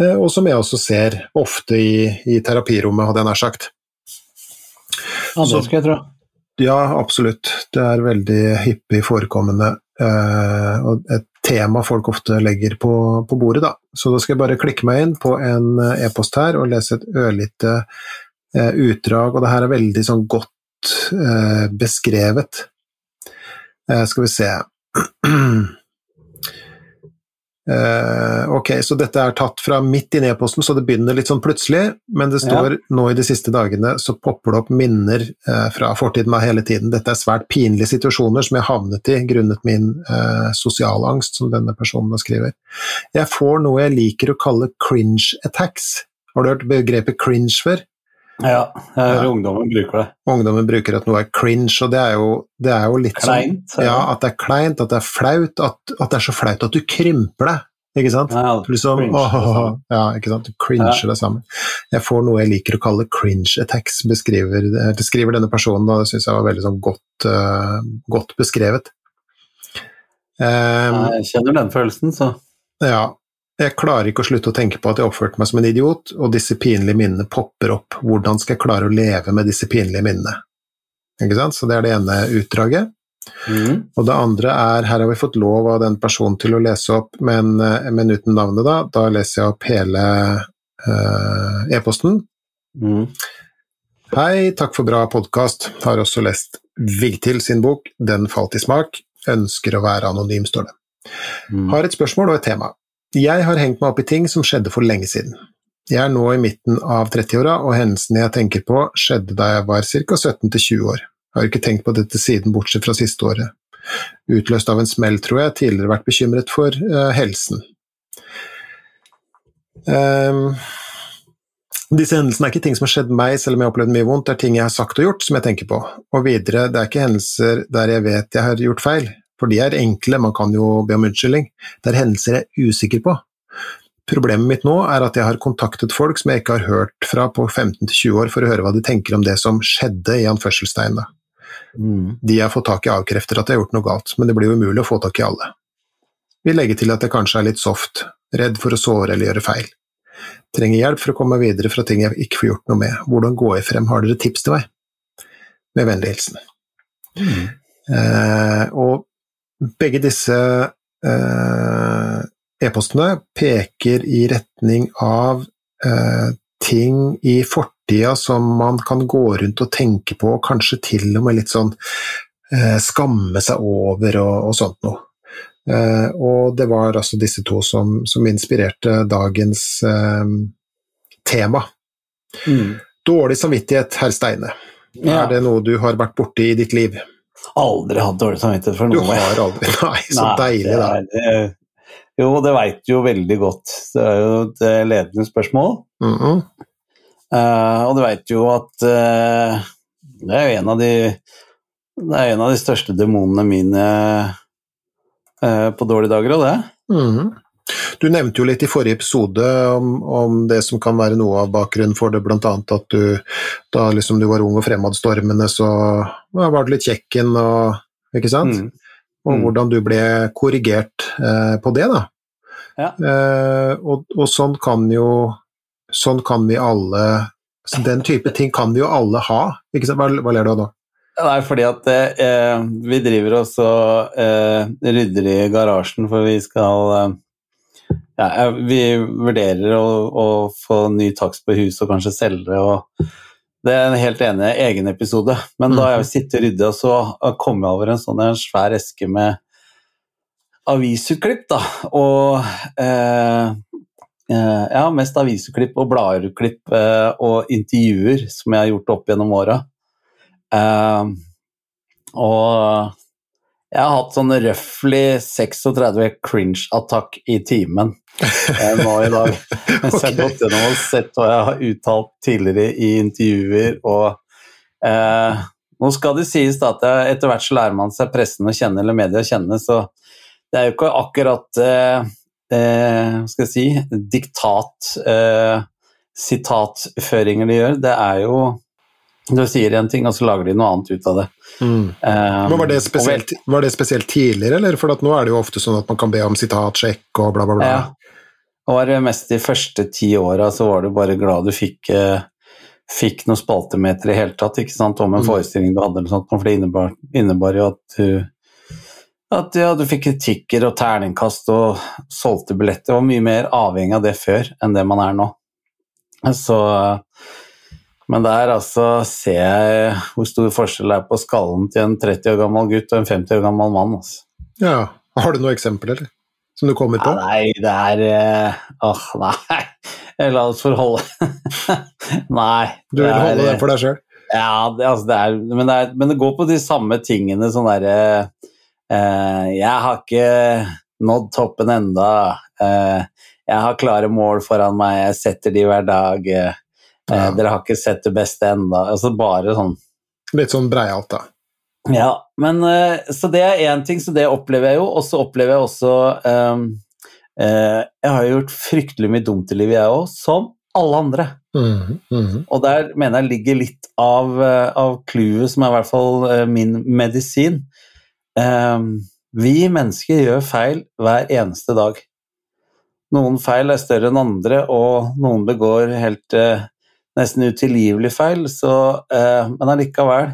eh, og som jeg også ser ofte i, i terapirommet, hadde jeg nær sagt. ja, det skal jeg tro. Ja, absolutt. Det er veldig hyppig forekommende, eh, og et tema folk ofte legger på, på bordet, da. Så da skal jeg bare klikke meg inn på en eh, e-post her og lese et ørlite eh, utdrag, og det her er veldig sånn godt eh, beskrevet. Eh, skal vi se *clears throat* Eh, ok, så dette er tatt fra midt i e-posten, så det begynner litt sånn plutselig, men det står nå i de siste dagene så popper det opp minner fra fortiden meg hele tiden. Dette er svært pinlige situasjoner som jeg havnet i grunnet min eh, sosialangst, som denne personen skriver. Jeg får noe jeg liker å kalle cringe attacks. Har du hørt begrepet cringe før? Ja, Ja. ungdommen bruker det. Ungdommen bruker at noe er cringe, og det er jo, det er jo litt Kleint. sånn Ja, at det er kleint, at det er flaut, at, at det er så flaut at du krymper deg. Ikke sant? Ja, Liksom, cringe, åh, det samme. ja, ikke sant? Du cringer det sammen. Jeg får noe jeg liker å kalle cringe attacks, beskriver, eh, beskriver denne personen, og det syns jeg var veldig sånn godt, uh, godt beskrevet. Um, Jeg kjenner den følelsen, så ja. Jeg klarer ikke å slutte å tenke på at jeg oppførte meg som en idiot, og disse pinlige minnene popper opp. Hvordan skal jeg klare å leve med disse pinlige minnene? Ikke sant? Så det er det ene utdraget. mm. Og det andre er, her har vi fått lov av den personen til å lese opp, men, eh, men uten navnet, da. Da leser jeg opp hele eh, e-posten. Mm. Hei, takk for bra podkast. Har også lest Vigtil sin bok 'Den falt i smak'. Ønsker å være anonym, står det. Mm. Har et spørsmål og et tema. Jeg har hengt meg opp i ting som skjedde for lenge siden. Jeg er nå i midten av 30-åra, og hendelsene jeg tenker på, skjedde da jeg var ca. 17-20 år. Jeg har ikke tenkt på dette siden, bortsett fra siste året. Utløst av en smell, tror jeg. Tidligere vært bekymret for uh, helsen. Um, disse hendelsene er ikke ting som har skjedd meg, selv om jeg har opplevd mye vondt. Det er ting jeg har sagt og gjort, som jeg tenker på. Og videre, det er ikke hendelser der jeg vet jeg har gjort feil, for de er enkle, man kan jo be om unnskyldning. Det er hendelser jeg er usikker på. Problemet mitt nå er at jeg har kontaktet folk som jeg ikke har hørt fra på 15-20 år, for å høre hva de tenker om det som skjedde, i anførselstegn. Mm. De jeg har fått tak i, avkrefter at jeg har gjort noe galt, men det blir jo umulig å få tak i alle. Vi legger til at jeg kanskje er litt soft, redd for å såre eller gjøre feil. Trenger hjelp for å komme meg videre fra ting jeg ikke får gjort noe med. Hvordan går jeg frem? Har dere tips til meg? Med vennlig hilsen. Mm. Eh, og begge disse eh, e-postene peker i retning av eh, ting i fortida som man kan gå rundt og tenke på, og kanskje til og med litt sånn eh, skamme seg over og, og sånt noe. Uh, og det var altså disse to som, som inspirerte dagens uh, tema. Mm. Dårlig samvittighet, herr Steine. Ja. Er det noe du har vært borti i ditt liv? Aldri hatt dårlig samvittighet for noe. Du har aldri *laughs* Nei, så Nei, deilig, da. det er- Jo, det veit du jo veldig godt. Det er jo et eh, ledende spørsmål. Mm -hmm. uh, og du veit jo at uh, det er jo en av de Det er en av de største demonene mine uh, på dårlige dager, og det. Mhm. Du nevnte jo litt i forrige episode om, om det som kan være noe av bakgrunnen for det, annet at du da liksom du var ung og fremadstormende, så var du litt kjekken og Ikke sant? Mm. Og Mm. hvordan du ble korrigert eh, på det, da. Ja. Eh, og, og sånn kan jo Sånn kan vi alle så Den type ting kan vi jo alle ha. Ikke sant? Hva, hva ler du av nå? Nei, fordi at eh, vi driver oss og eh, rydder i garasjen, for vi skal eh, ja, Vi vurderer å, å få ny takst på huset og kanskje selge det. og Det er en helt enig egen episode. Men da jeg sitter og rydder, så kom jeg over en sånn en svær eske med avisutklipp, da. Og eh, eh, ja, mest avisutklipp og bladutklipp eh, og intervjuer som jeg har gjort opp gjennom åra. Eh, og jeg har hatt sånn røftlig 36 cringe-attakk i timen eh, nå i dag. *laughs* Mens jeg har gått gjennom og sett hva jeg har uttalt tidligere i intervjuer. og eh, Nå skal det sies da at jeg, etter hvert så lærer man seg pressen å kjenne, eller media å kjenne, så det er jo ikke akkurat eh, eh, hva skal jeg si, diktat, eh, sitatføringer de gjør. Det er jo Du sier en ting, og så lager de noe annet ut av det. Mm. Um, var det, spesielt, var det spesielt tidligere, eller? For at nå er det jo ofte sånn at man kan be om sitatsjekk og bla, bla, bla. Ja. Og var det mest de første ti åra så var du bare glad du fikk, eh, fikk noen spaltemeter i hele tatt, ikke sant, om en Mm. forestilling du hadde, eller sånt, for det innebar, innebar jo at du at ja, du fikk kritikker og terningkast og solgte billetter. Det var mye mer avhengig av det før enn det man er nå. Så Men der altså ser jeg hvor stor forskjell det er på skallen til en 30 år gammel gutt og en 50 år gammel mann. Altså. Ja. Har du noen eksempler, eller? Som du kommer på? Nei, det er eh, Åh, nei. *laughs* La oss forholde *laughs* Nei. Du vil det er- holde det for deg sjøl? Ja, det, altså, det er, men, det er, men det går på de samme tingene. Sånn derre eh, Jeg har ikke nådd toppen enda. Eh, jeg har klare mål foran meg, jeg setter de hver dag. eh, Eh, dere har ikke sett det beste enda, altså bare sånn Litt sånn breialt, da. Ja, men eh, Så det er én ting, så det opplever jeg jo. Og så opplever jeg også ehm, eh, Jeg har jo gjort fryktelig mye dumt i livet, jeg òg, som alle andre. Mm, mhm. Og der mener jeg ligger litt av, eh, av clouet, som er i hvert fall eh, min medisin. Ehm, vi mennesker gjør feil hver eneste dag. Noen feil er større enn andre, og noen begår helt eh, nesten utilgivelig feil, så, eh, men allikevel,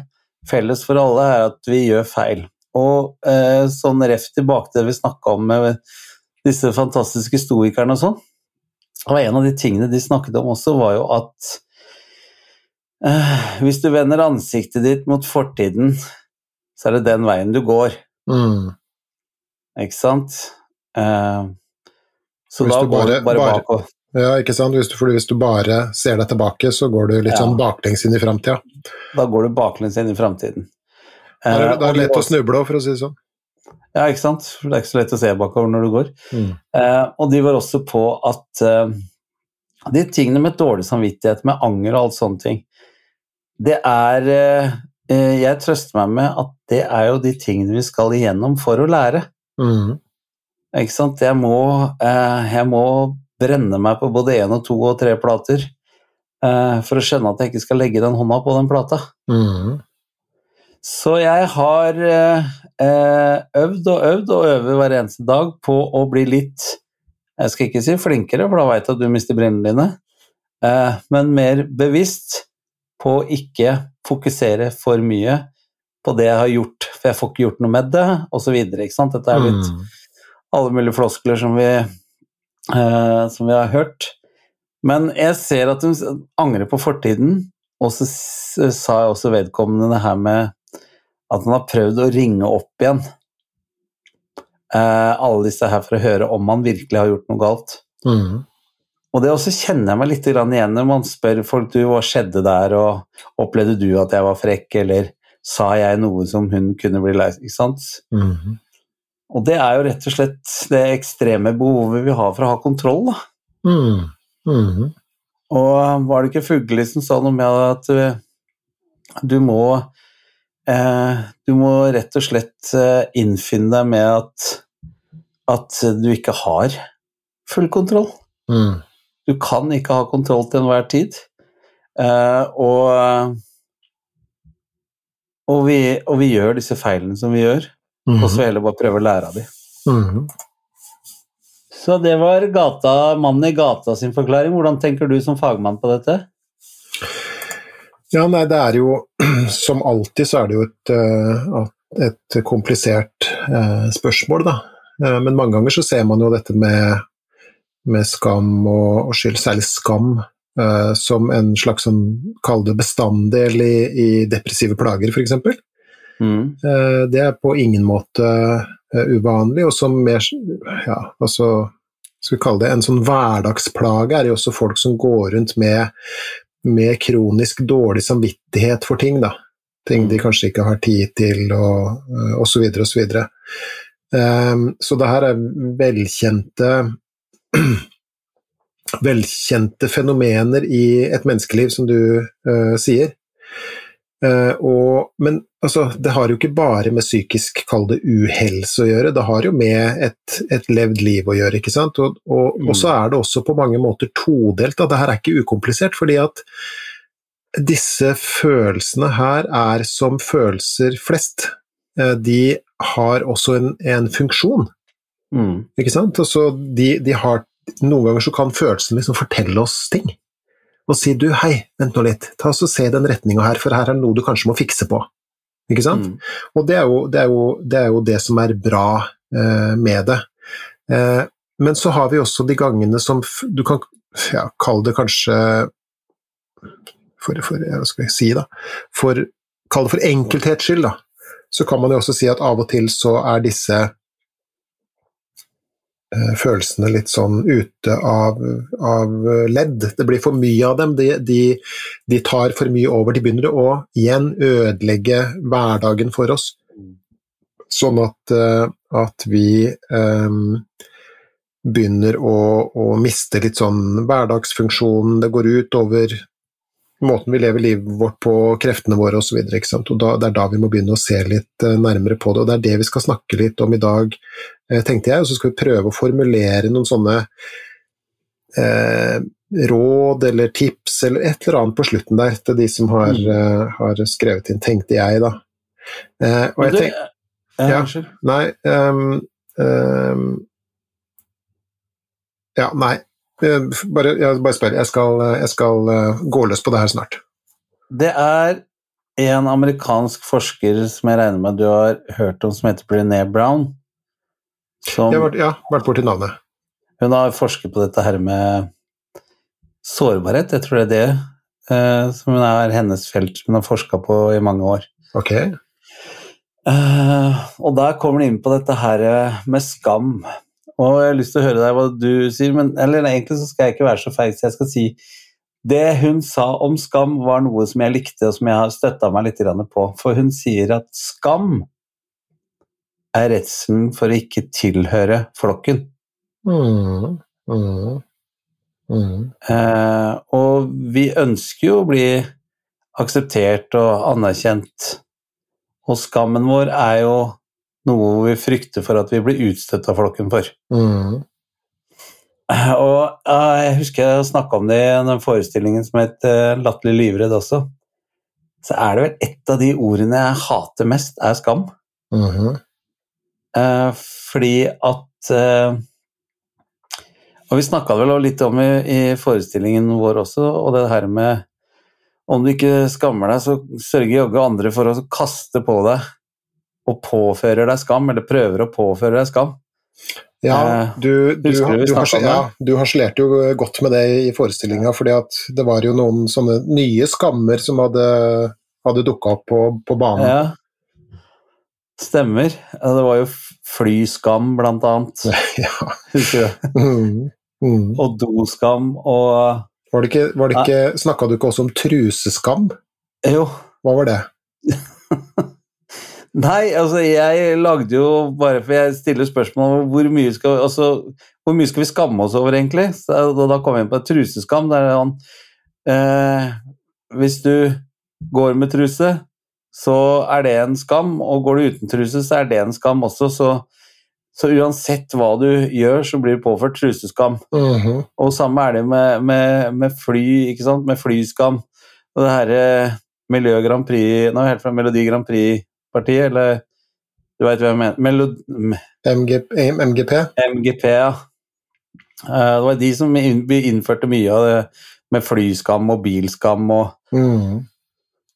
felles for alle er at vi gjør feil. Og eh, sånn ref tilbake til det vi snakka om med disse fantastiske stoikerne og sånn, og en av de tingene de snakket om også, var jo at eh, hvis du vender ansiktet ditt mot fortiden, så er det den veien du går, Mm. ikke sant? Eh, så Hvis da du går bare- du bare, bare- bakover. Ja, ikke sant? Hvis du, hvis du bare ser deg tilbake, så går du litt Ja. sånn baklengs inn i framtida. Da går du baklengs inn i framtiden. Da er det- Eh, er lett å snuble òg, for å si det sånn. Ja, ikke sant? For det er ikke så lett å se bakover når du går. Mm. Eh, og de var også på at eh, de tingene med dårlig samvittighet, med anger og alt sånne ting, det er eh, eh, Jeg trøster meg med at det er jo de tingene vi skal igjennom for å lære. Mm. Ikke sant? Jeg må, eh, jeg må brenne meg på både én og to og tre plater eh, for å skjønne at jeg ikke skal legge den hånda på den plata. Mm. Så jeg har eh, eh, øvd og øvd og øver hver eneste dag på å bli litt Jeg skal ikke si flinkere, for da veit jeg at du mister brillene dine, eh, men mer bevisst på å ikke fokusere for mye på det jeg har gjort, for jeg får ikke gjort noe med det, osv. Dette er litt Mm. alle mulige floskler som vi, som vi har hørt. Men jeg ser at hun angrer på fortiden, og så sa jeg også vedkommende det her med at han har prøvd å ringe opp igjen eh, alle disse her for å høre om han virkelig har gjort noe galt. Mm. Og det også kjenner jeg meg litt grann igjen når man spør folk du, hva skjedde der, og opplevde du at jeg var frekk, eller sa jeg noe som hun kunne bli lei ikke sant? Mm. Og det er jo rett og slett det ekstreme behovet vi har for å ha kontroll, da. Mm. Mm. Og var det ikke Fugli som sa noe med at eh, du må eh, Du må rett og slett eh, innfinne deg med at, at du ikke har full kontroll. Mm. Du kan ikke ha kontroll til enhver tid. Eh, og, og, vi, og vi gjør disse feilene som vi gjør, og så heller bare prøve å lære av dem. Mm. Så det var gata, mannen i gata sin forklaring. Hvordan tenker du som fagmann på dette? Ja, nei, det er jo *clears throat* Som alltid så er det jo et, eh, et komplisert eh, spørsmål, da. Eh, Men mange ganger så ser man jo dette med, med skam og, og skyld, særlig skam, eh, som en slags sånn, kall det bestanddel i, i depressive plager, f.eks. Mm. Eh, Det er på ingen måte eh, uvanlig, og som mer ja, altså, skal vi kalle det en sånn hverdagsplage, er jo også folk som går rundt med, med kronisk dårlig samvittighet for ting, da. Ting de kanskje ikke har tid til, og, eh, og så videre og så. Um, så det her er velkjente *clears throat* velkjente fenomener i et menneskeliv, som du uh, sier. Uh, og, men altså, det har jo ikke bare med psykisk, kall det uhelse å gjøre, det har jo med et, et levd liv å gjøre, ikke sant. Og, og, Mm. og så er det også på mange måter todelt, at det her er ikke ukomplisert, fordi at disse følelsene her er som følelser flest. Eh, de har også en, en funksjon. Mm. Ikke sant? Altså, de, de har, noen ganger så kan følelsen liksom fortelle oss ting. Og si du, hei, vent nå litt, ta oss og se den retninga her, for her er det noe du kanskje må fikse på. Ikke sant? Mm. Og det er, jo, det, er jo, det er jo det som er bra eh, med det. Eh, men så har vi også de gangene som du kan ja, kalle det kanskje for, for, Hva skal jeg si, da? For, kall det for enkelthets skyld, da. Så kan man jo også si at av og til så er disse følelsene litt sånn ute av, av ledd. Det blir for mye av dem. De, de, de tar for mye over. De begynner å igjen ødelegge hverdagen for oss. Sånn at, eh, at vi eh, begynner å, å miste litt sånn hverdagsfunksjonen. Det går ut over måten vi lever livet vårt på, kreftene våre osv. Det er da vi må begynne å se litt uh, nærmere på det. Og det er det vi skal snakke litt om i dag, uh, tenkte jeg. Og så skal vi prøve å formulere noen sånne eh, råd eller tips eller et eller annet på slutten der til de som har, mm. har skrevet inn, tenkte jeg, da. og jeg tenk, ja, Nei um, um, Ja, nei. Eh, bare, jeg bare spør. Jeg skal, jeg skal eh, gå løs på det her snart. Det er en amerikansk forsker som jeg regner med du har hørt om, som heter Brené Brown. Som, jeg har vært, ja, vært borti navnet. Hun har forsket på dette her med sårbarhet, jeg tror det er det uh, som er hennes felt som hun har forska på i mange år. Ok. Uh, og der kommer hun inn på dette her med skam. Og jeg har lyst til å høre deg hva du sier, men eller egentlig så skal jeg ikke være så feig, så jeg skal si det hun sa om skam, var noe som jeg likte, og som jeg har støtta meg litt på. For hun sier at skam er redselen for å ikke tilhøre flokken. Mm, mm, mm. Eh, og vi ønsker jo å bli akseptert og anerkjent, og skammen vår er jo noe vi frykter for at vi blir utstøtt av flokken for. Mm. Og jeg husker jeg snakka om det i den forestillingen som het uh, 'Latterlig livredd' også. Så er det vel et av de ordene jeg hater mest, er skam. Mm. -hmm. fordi at uh, Og vi snakka vel litt om i, i, forestillingen vår også, og det her med om du ikke skammer deg, så sørger jaggu andre for å kaste på deg og påfører deg skam, eller prøver å påføre deg skam. Ja, eh, du, du, du, du, ja, du harselerte jo godt med det i forestillinga, fordi det var jo noen sånne nye skammer som hadde, hadde dukka opp på, på, banen. Ja, stemmer. Det var jo flyskam, blant annet. *laughs* Ja. Husker du? *laughs* Mm, mm. Og doskam og Var det ikke, var det ikke Snakka du ikke også om truseskam? Jo. Hva var det? *laughs* Nei, altså jeg lagde jo bare for jeg stiller spørsmål om hvor mye skal, altså, hvor mye skal vi skamme oss over, egentlig? Så, da kom vi inn på truseskam. Der er han eh, Hvis du går med truse, så er det en skam, og går du uten truse, så er det en skam også. Så, så uansett hva du gjør, så blir det påført truseskam. Uh -huh. Og samme er det med, med, med, fly, ikke sant, med flyskam. Og det herre Miljø Grand Prix Nå er vi helt fra Melodi Grand Prix partiet, eller du veit hva jeg mener Melod MGP? MGP, ja. Eh, det var de som innførte mye av det med flyskam og bilskam og mm.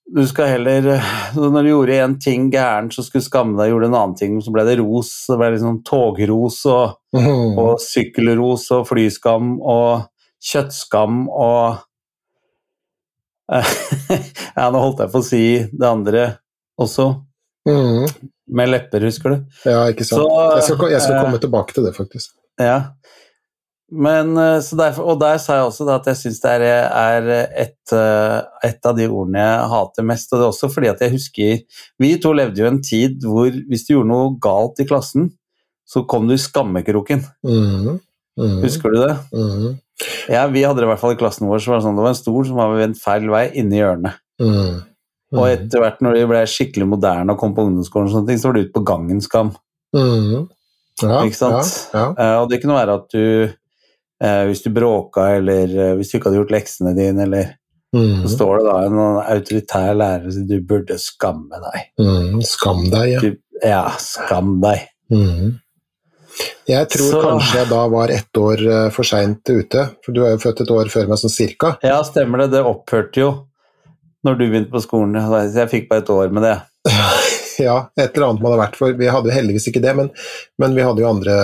Du skal heller Når du gjorde én ting gærent, så skulle du skamme deg, gjorde en annen ting, så ble det ros. Det ble liksom togros og, mm. og sykkelros og flyskam og kjøttskam og *laughs* Ja, nå holdt jeg på å si det andre også. Mm. Med lepper, husker du? Ja, ikke sant. Så, jeg, skal, jeg, skal, komme uh, tilbake til det, faktisk. Ja. Men, uh, derfor, og der sa jeg også at jeg syns det er, et, uh, et, av de ordene jeg hater mest. Og det er også fordi at jeg husker Vi to levde jo en tid hvor hvis du gjorde noe galt i klassen, så kom du i skammekroken. Mm. Mm. Husker du det? Mm. Ja, vi hadde det i hvert fall i klassen vår, så var det sånn det var en stol som var vendt feil vei inni hjørnet. Mm. Og mm. etter hvert når de ble skikkelig moderne og kom på ungdomsskolen, og sånne ting, så var de ute på gangen skam. Mm. Ja, ikke sant? Ja, ja. Uh, og det kunne være at du uh, Hvis du bråka, eller uh, hvis du ikke hadde gjort leksene dine, eller mm. Så står det da en autoritær lærer som du burde skamme deg. Mm. Skam deg, ja. Du, ja, skam deg. Mm. Jeg tror så, kanskje jeg da var ett år for seint ute, for du er jo født et år før meg sånn cirka. Ja, stemmer det. Det opphørte jo når du begynte på skolen. Jeg fikk bare et år med det. *laughs* ja, et eller annet må det ha vært, for vi hadde jo heldigvis ikke det, men, men vi hadde jo andre,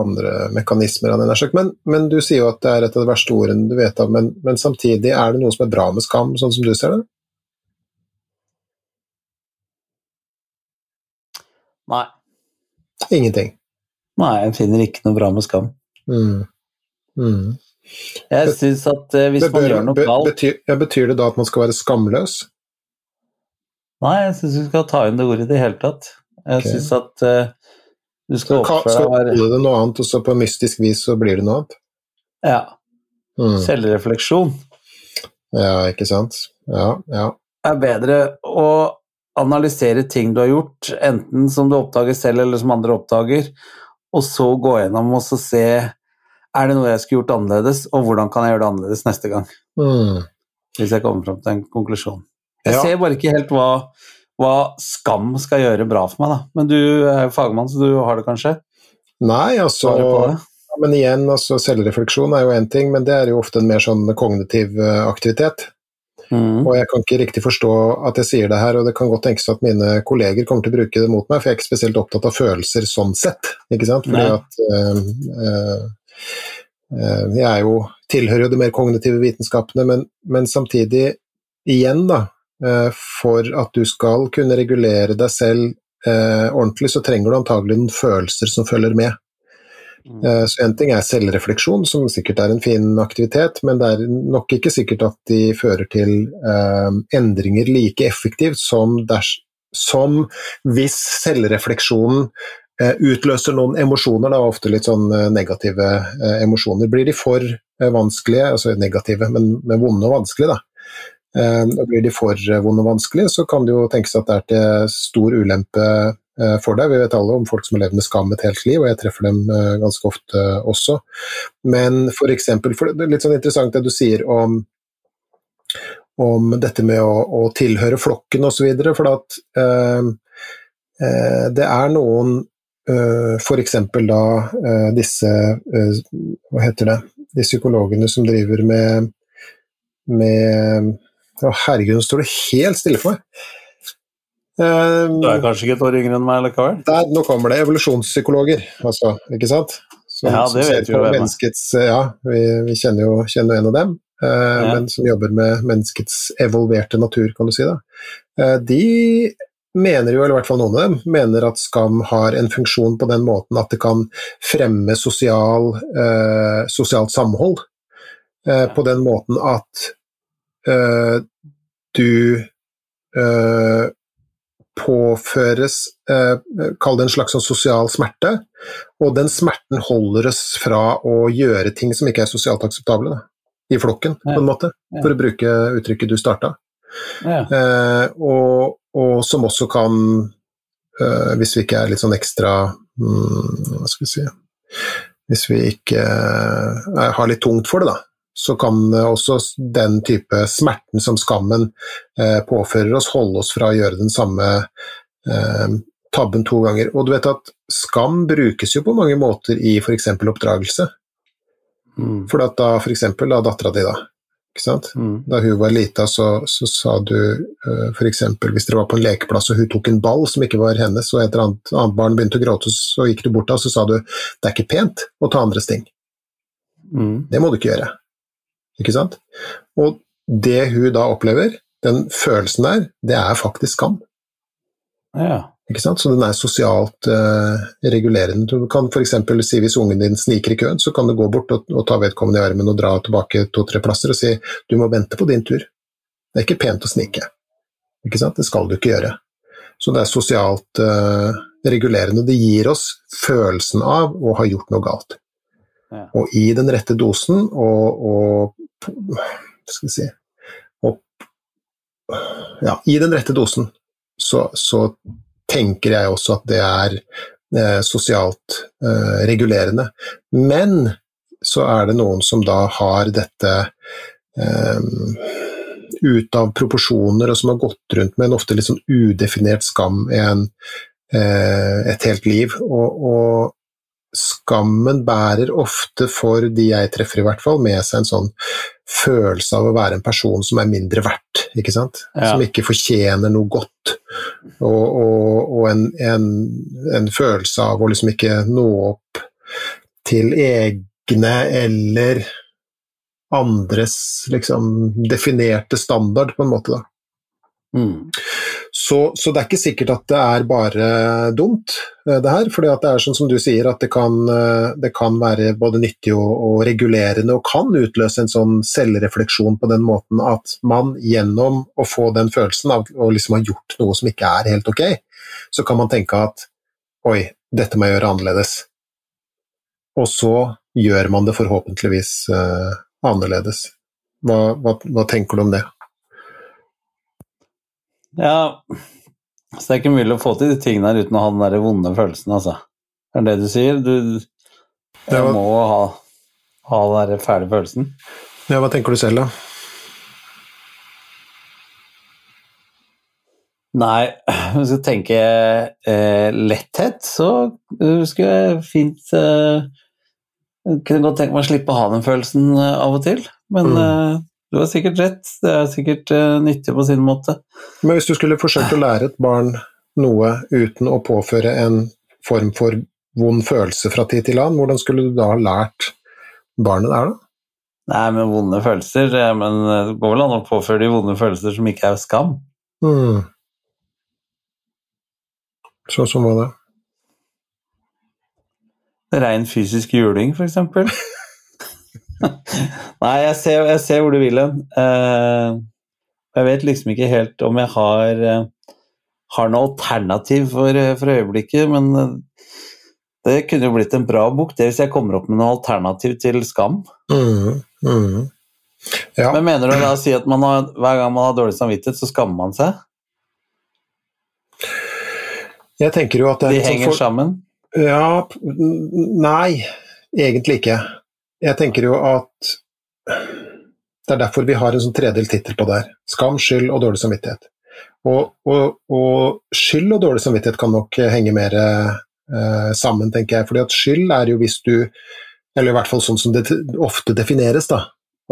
andre mekanismer. Men, men, du sier jo at det er et av de verste ordene du vet av, men, men, samtidig er det noe som er bra med skam, sånn som du ser det? Nei. Ingenting? Nei, jeg finner ikke noe bra med skam. Mm. Mm. Jeg syns at uh, hvis man gjør noe galt betyr, ja, betyr, det da at man skal være skamløs? Nei, jeg syns du skal ta inn det ordet i det hele tatt. Jeg okay. syns at uh, du skal oppføre deg Skal kalle det noe annet, og så på mystisk vis så blir det noe annet? Ja. Mm. Selvrefleksjon. Ja, ikke sant. Ja, ja. er bedre å analysere ting du har gjort, enten som du oppdager selv eller som andre oppdager, og så gå gjennom og så se er det noe jeg skulle gjort annerledes, og hvordan kan jeg gjøre det annerledes neste gang? Mm. Hvis jeg kommer fram til en konklusjon. Jeg Ja. ser bare ikke helt hva, hva skam skal gjøre bra for meg, da. Men du er jo fagmann, så du har det kanskje? Nei, altså? Ja, Men igjen, altså selvrefleksjon er jo én ting, men det er jo ofte en mer sånn kognitiv eh, aktivitet. Mm. Og jeg kan ikke riktig forstå at jeg sier det her, og det kan godt tenkes at mine kolleger kommer til å bruke det mot meg, for jeg er ikke spesielt opptatt av følelser sånn sett, ikke sant. Fordi Nei. at øh, eh, eh, jeg er jo, tilhører jo de mer kognitive vitenskapene, men, men samtidig, igjen da, eh, for at du skal kunne regulere deg selv eh, ordentlig, så trenger du antagelig noen følelser som følger med. Mm. Eh, Så En ting er selvrefleksjon, som sikkert er en fin aktivitet, men det er nok ikke sikkert at de fører til eh, endringer like effektivt som, som hvis selvrefleksjonen eh, utløser noen emosjoner, da, ofte litt sånn eh, negative eh, emosjoner. Blir de for eh, vanskelige, altså negative, men, men vonde og vanskelige, da. Eh, blir de for eh, vonde og vanskelige, så kan det jo tenkes at det er til stor ulempe eh, for deg. Vi vet alle om folk som har levd med skam et helt liv, og jeg treffer dem eh, ganske ofte også. Men for eksempel, for det er litt sånn interessant det du sier om, om dette med å, å tilhøre flokken osv., for at eh, eh, det er noen eh, eksempel da eh, disse eh, Hva heter det? De psykologene som driver med med Å, herregud, nå står det helt stille for meg. Du er kanskje ikke et år yngre enn meg likevel? der, nå kommer det evolusjonspsykologer, altså, ikke sant? Som, Ja, det vet vi jo. Ja, vi, vi kjenner jo kjenner en av dem, Uh, Ja. men som jobber med menneskets evolverte natur, kan du si. da. Uh, de mener jo, eller i hvert fall noen av dem, mener at skam har en funksjon på den måten at det kan fremme sosial, eh, sosialt samhold. Eh, på den måten at eh, du eh, påføres eh, Kall det en slags sånn sosial smerte, og den smerten holder oss fra å gjøre ting som ikke er sosialt akseptable da, i flokken, på en måte, for å bruke uttrykket du starta. Ja. Eh, og, og som også kan, eh, hvis vi ikke er litt sånn ekstra mm, Hva skal vi si Hvis vi ikke eh, har litt tungt for det, da, så kan også den type smerten som skammen eh, påfører oss, holde oss fra å gjøre den samme eh, tabben to ganger. Og du vet at skam brukes jo på mange måter i f.eks. oppdragelse. Mm. For da f.eks. da dattera di, da. Ikke? Mm. Da hun var lita, så, så sa du uh, f.eks. hvis dere var på en lekeplass og hun tok en ball som ikke var hennes, og et annet, annet barn begynte å gråte, så gikk du bort da, så sa du det er ikke pent å ta andres ting. Mm. Det må du ikke gjøre. Ikke sant? Og det hun da opplever, den følelsen der, det er faktisk skam. Ja. Ikke sant? Så den er sosialt uh, regulerende. Du kan f.eks. si hvis ungen din sniker i køen, så kan du gå bort og, og ta vedkommende i armen og dra tilbake to-tre plasser og si du må vente på din tur. Det er ikke pent å snike. Ikke sant? Det skal du ikke gjøre. Så det er sosialt uh, regulerende. Det gir oss følelsen av å ha gjort noe galt. Ja. Og i den rette dosen og, og skal vi si og, Ja, i den rette dosen så, så tenker jeg også at det er eh, sosialt eh, regulerende. Men så er det noen som da har dette eh, ut av proporsjoner, og som har gått rundt med en ofte litt sånn udefinert skam en, eh, et helt liv. Og, og skammen bærer ofte, for de jeg treffer i hvert fall, med seg en sånn følelse av å være en person som er mindre verdt, ikke sant? Ja. Som ikke fortjener noe godt. Og, og, og en, en, en følelse av å liksom ikke nå opp til egne eller andres liksom definerte standard, på en måte, da. Mm. Så, så det er ikke sikkert at det er bare dumt, eh, det her. For det er sånn som du sier, at det kan, eh, det kan være både nyttig og, og regulerende, og kan utløse en sånn selvrefleksjon på den måten at man gjennom å få den følelsen av å liksom ha gjort noe som ikke er helt ok, så kan man tenke at oi, dette må jeg gjøre annerledes. Og så gjør man det forhåpentligvis uh, annerledes. Hva, hva, hva tenker du om det? Ja, så det er ikke mulig å få til de tingene her uten å ha den der vonde følelsen, altså. Det er det du sier? Du var- må ha, ha den der fæle følelsen. Ja, hva tenker du selv, da? Nei, *clears throat* hvis jeg tenker eh, letthet, så husker skulle jeg fint eh, Kunne godt tenke meg å slippe å ha den følelsen eh, av og til. Men Mm. Du har sikkert rett, det er sikkert eh, nyttig på sin måte. Men hvis du skulle forsøkt å lære et barn noe uten å påføre en form for vond følelse fra tid til annen, hvordan skulle du da ha lært barnet der da? Nei, men vonde følelser Men eh, det går vel an å påføre de vonde følelser som ikke er skam. Hmm. Sånn som hva da? Rein fysisk juling, for eksempel. Nei, jeg ser, jeg ser hvor du vil hen. Uh, jeg vet liksom ikke helt om jeg har, uh, har noe alternativ for, uh, for øyeblikket, men eh, det kunne jo blitt en bra bok, det hvis jeg kommer opp med noe alternativ til skam. Mm, mm. Ja. Men mener du da å si at man har, hver gang man har dårlig samvittighet, så skammer man seg? Jeg tenker jo at det er De henger for- sammen? Ja, nei, egentlig ikke. Jeg tenker jo at det er derfor vi har en sånn tredelt tittel på det her. Skam, skyld og dårlig samvittighet. Og, og, og skyld og dårlig samvittighet kan nok henge mer eh, sammen, tenker jeg. fordi at skyld er jo hvis du Eller i hvert fall sånn som det ofte defineres, da.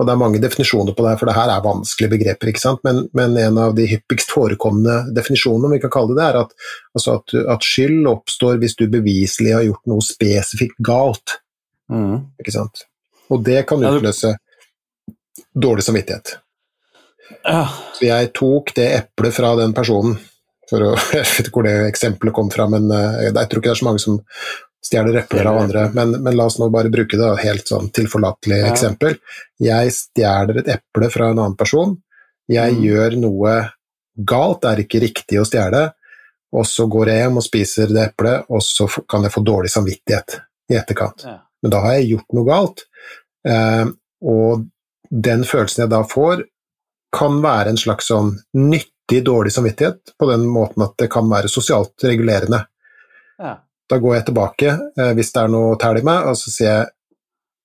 Og det er mange definisjoner på det, her, for det her er vanskelige begreper. ikke sant? Men, men en av de hyppigst forekommende definisjonene, om vi kan kalle det det, er at, altså at, at skyld oppstår hvis du beviselig har gjort noe spesifikt galt. Mm. ikke sant? Og det kan utløse dårlig samvittighet. Så jeg tok det eplet fra den personen, for å, *laughs* jeg vet ikke hvor det eksempelet kom fra, men eh, jeg tror ikke det er så mange som stjeler epler av andre, men, men la oss nå bare bruke det, helt sånn tilforlatelig Ja. eksempel. Jeg stjeler et eple fra en annen person, jeg Mm. gjør noe galt, det er ikke riktig å stjele, og så går jeg hjem og spiser det eplet, og så kan jeg få dårlig samvittighet i etterkant Ja. men da har jeg gjort noe galt. Eh, og den følelsen jeg da får, kan være en slags sånn nyttig dårlig samvittighet, på den måten at det kan være sosialt regulerende. Ja. Da går jeg tilbake, eh, hvis det er noe tæl i meg, og så sier jeg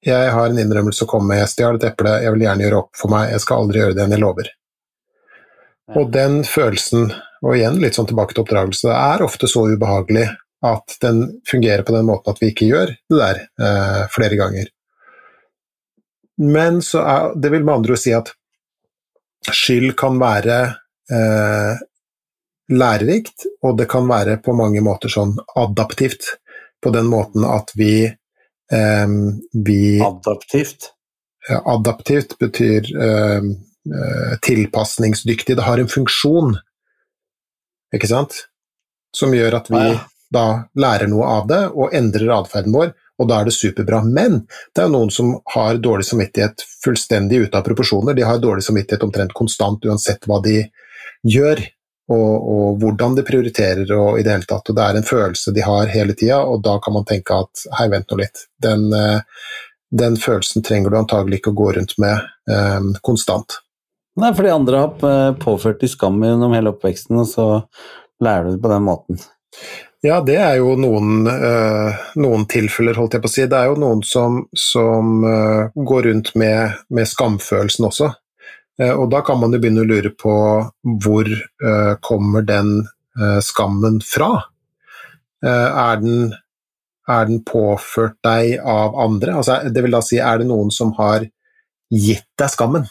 jeg har en innrømmelse å komme med, jeg stjal et eple, jeg vil gjerne gjøre opp for meg, jeg skal aldri gjøre det enn jeg lover. Ja. Og den følelsen, og igjen litt sånn tilbake til oppdragelse, er ofte så ubehagelig at den fungerer på den måten at vi ikke gjør det der eh, flere ganger. Men så er, det vil med andre ord si at skyld kan være eh, lærerikt, og det kan være på mange måter sånn adaptivt, på den måten at vi, eh, vi Adaptivt. ja, Adaptivt betyr eh, eh, tilpasningsdyktig. Det har en funksjon, ikke sant? Som gjør at vi ja. da lærer noe av det og endrer atferden vår, og da er det superbra. Men det er jo noen som har dårlig samvittighet fullstendig ute av proporsjoner. De har dårlig samvittighet omtrent konstant uansett hva de gjør. Og, og hvordan de prioriterer og i det hele tatt. Og det er en følelse de har hele tida, og da kan man tenke at hei, vent nå litt. Den, eh, den følelsen trenger du antagelig ikke å gå rundt med eh, konstant. Nei, fordi andre har eh, påført de skam gjennom hele oppveksten, og så lærer du det på den måten. Ja, det er jo noen, eh, noen tilfeller, holdt jeg på å si. Det er jo noen som, som eh, går rundt med, med skamfølelsen også. Eh, og da kan man jo begynne å lure på hvor kommer den skammen fra? Er, den, er den påført deg av andre? Altså, det vil da si, er det noen som har gitt deg skammen?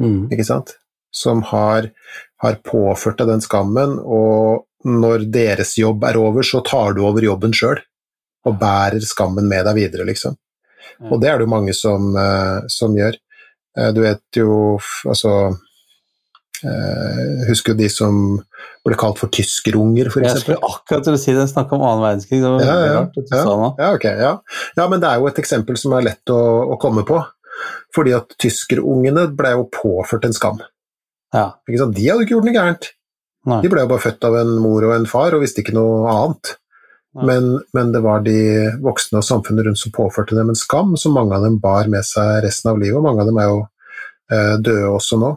Mm. ikke sant? Som har, har påført deg den skammen, og når deres jobb er over, så tar du over jobben sjøl. Og bærer skammen med deg videre, liksom. Og det er det jo mange som, eh, som gjør. Eh, du vet jo altså eh, Husker jo de som ble kalt for tyskerunger, for Jeg skulle akkurat til å si det, snakka om annen verdenskrig, det var Ja, ja, rart at du sa nå. Ja, okay, ja. ja, men det er jo et eksempel som er lett å, å komme på. Fordi at tyskerungene ble jo påført en skam. Ja. De hadde jo ikke gjort noe gærent. Nei. De ble jo bare født av en mor og en far og visste ikke noe annet. Men, men det var de voksne og samfunnet rundt som påførte dem en skam, som mange av dem bar med seg resten av livet, og mange av dem er jo eh, døde også nå.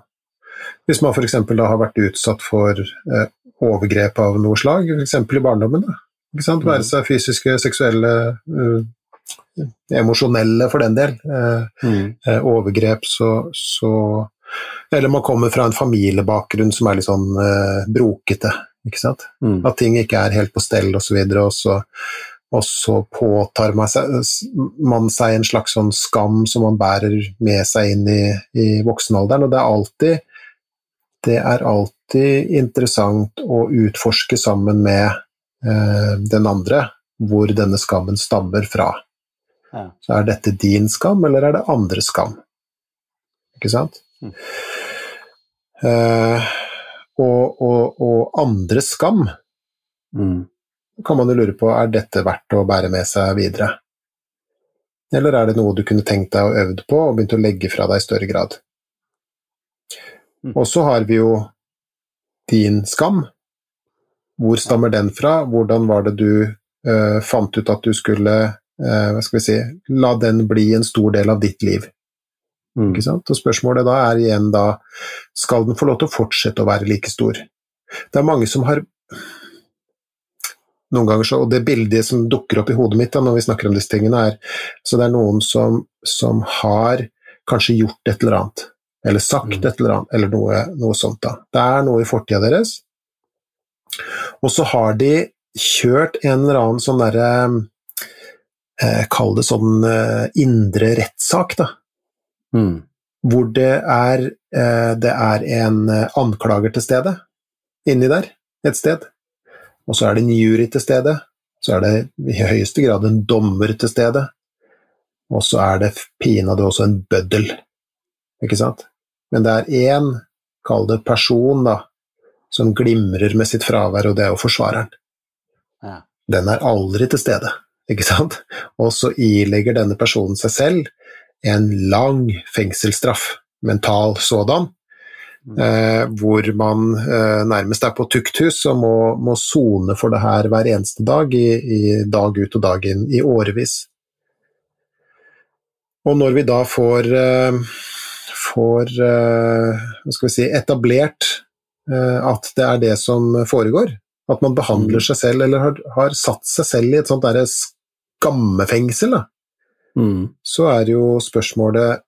Hvis man f.eks. da har vært utsatt for eh, overgrep av noe slag, f.eks. i barndommen. Da. Ikke? Være seg fysiske, seksuelle, uh, emosjonelle for den del. Eh, Mm. eh, overgrep, så, så Eller man kommer fra en familiebakgrunn som er litt sånn eh, brokete. Ikke sant? Mm. At ting ikke er helt på stell osv., og, så videre, og så og så påtar man seg, man seg en slags sånn skam som man bærer med seg inn i, i voksenalderen. Og det er alltid det er alltid interessant å utforske sammen med eh, den andre hvor denne skammen stammer fra. Ja. Så er dette din skam, eller er det andres skam? Ikke sant? Mm. Eh, og, og, og andres skam Mm. kan man jo lure på er dette verdt å bære med seg videre. Eller er det noe du kunne tenkt deg og øvd på og begynt å legge fra deg i større grad? Mm. Og så har vi jo din skam. Hvor stammer den fra? Hvordan var det du uh, fant ut at du skulle uh, hva skal vi si, la den bli en stor del av ditt liv? Mm. Ikke sant? Og spørsmålet da er igjen da Skal den få lov til å fortsette å være like stor? Det er mange som har noen ganger så, og det bildet som dukker opp i hodet mitt da, når vi snakker om disse tingene, er så det er noen som, som har kanskje gjort et eller annet, eller sagt Mm. et eller annet, eller noe, noe sånt. da. Det er noe i fortida deres, og så har de kjørt en eller annen sånn derre eh, Kall det sånn eh, indre rettssak, da Mm. hvor det er, eh, det er en eh, anklager til stede, inni der, et sted. Og så er det en jury til stede, så er det i høyeste grad en dommer til stede, og så er det pinadø også en bøddel, ikke sant? Men det er én, kall det person, da, som glimrer med sitt fravær, og det er jo forsvareren. Ja. Den er aldri til stede, ikke sant? Og så ilegger denne personen seg selv en lang fengselsstraff, mental sådan, Mm. eh, hvor man eh, nærmest er på tukthus og må, må sone for det her hver eneste dag, i, i dag ut og dag inn, i årevis. Og når vi da får, eh, får eh, si, etablert eh, at det er det som foregår, at man behandler Mm. seg selv, eller har, har satt seg selv i et sånt derre skammefengsel, da, Mm. så er jo spørsmålet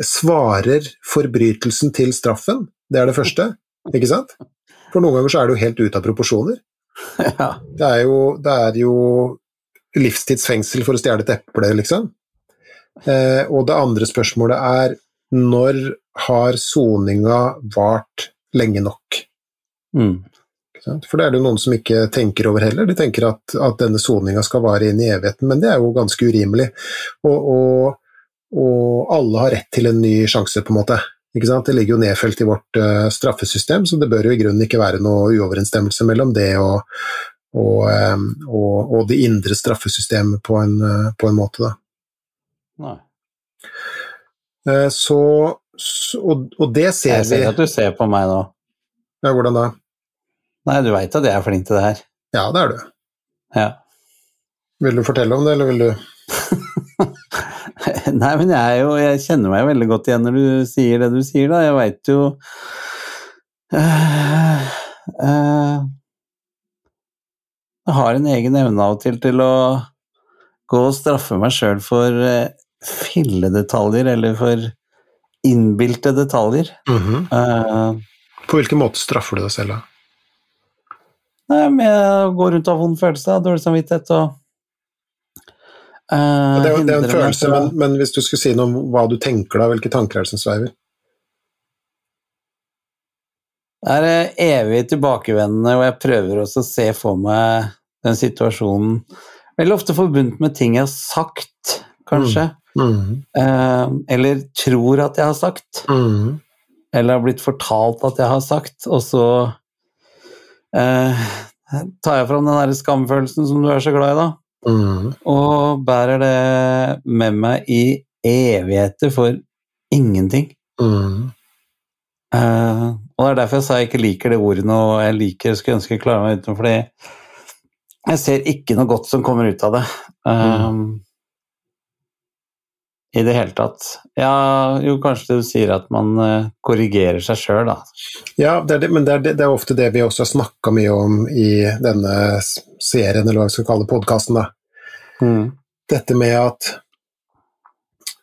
Svarer forbrytelsen til straffen? Det er det første, *laughs* ikke sant? For noen ganger så er det jo helt ute av proporsjoner. Ja. Det er jo, det er jo livstidsfengsel for å stjele et eple, liksom. Eh, og det andre spørsmålet er når har soninga vart lenge nok? Mm. For det er det noen som ikke tenker over heller. De tenker at, at denne soninga skal vare inn i evigheten, men det er jo ganske urimelig. Og, og, og alle har rett til en ny sjanse, på en måte. Det ligger jo nedfelt i vårt uh, straffesystem, så det bør jo i grunnen ikke være noe uoverensstemmelse mellom det og, og, um, og, og det indre straffesystemet på en, uh, på en måte. Da. Eh, Så, så og, det ser Jeg ser vi at du ser på meg nå. ja, Hvordan da? Nei, du veit at jeg er flink til det her. Ja, det er du. Ja. Vil du fortelle om det, eller vil du *laughs* Nei, men jeg, jo, jeg kjenner meg veldig godt igjen når du sier det du sier, da. Jeg veit jo uh, uh, Jeg har en egen evne av og til til å gå og straffe meg sjøl for uh, filledetaljer, eller for innbilte detaljer. Eh, På hvilken måte straffer du deg selv, da? Nei, men jeg går rundt og har vond følelse, har dårlig samvittighet og eh, Det er, det er en følelse, men, men hvis du skulle si noe om hva du tenker da, hvilke tanker er det som sveiver? Det er eh, evig tilbakevendende, og jeg prøver også å se for meg den situasjonen Veldig ofte forbundet med ting jeg har sagt, kanskje. Mhm. Eh, eller tror at jeg har sagt. Mm. Eller har blitt fortalt at jeg har sagt, og så eh, tar jeg fram den der skamfølelsen som du er så glad i, da. Mm. og bærer det med meg i evigheter for ingenting. Mm. Eh, og det er derfor jeg sa jeg ikke liker det ordet nå, jeg liker skulle ønske jeg klarte meg utenom, fordi jeg ser ikke noe godt som kommer ut av det. Eh, i det hele tatt. Ja, jo, kanskje du sier at man eh, korrigerer seg sjøl, da. Ja, det det, men det er, det, det er ofte det vi også har snakka mye om i denne serien, eller hva vi skal kalle podkasten, da. Mm. Dette med at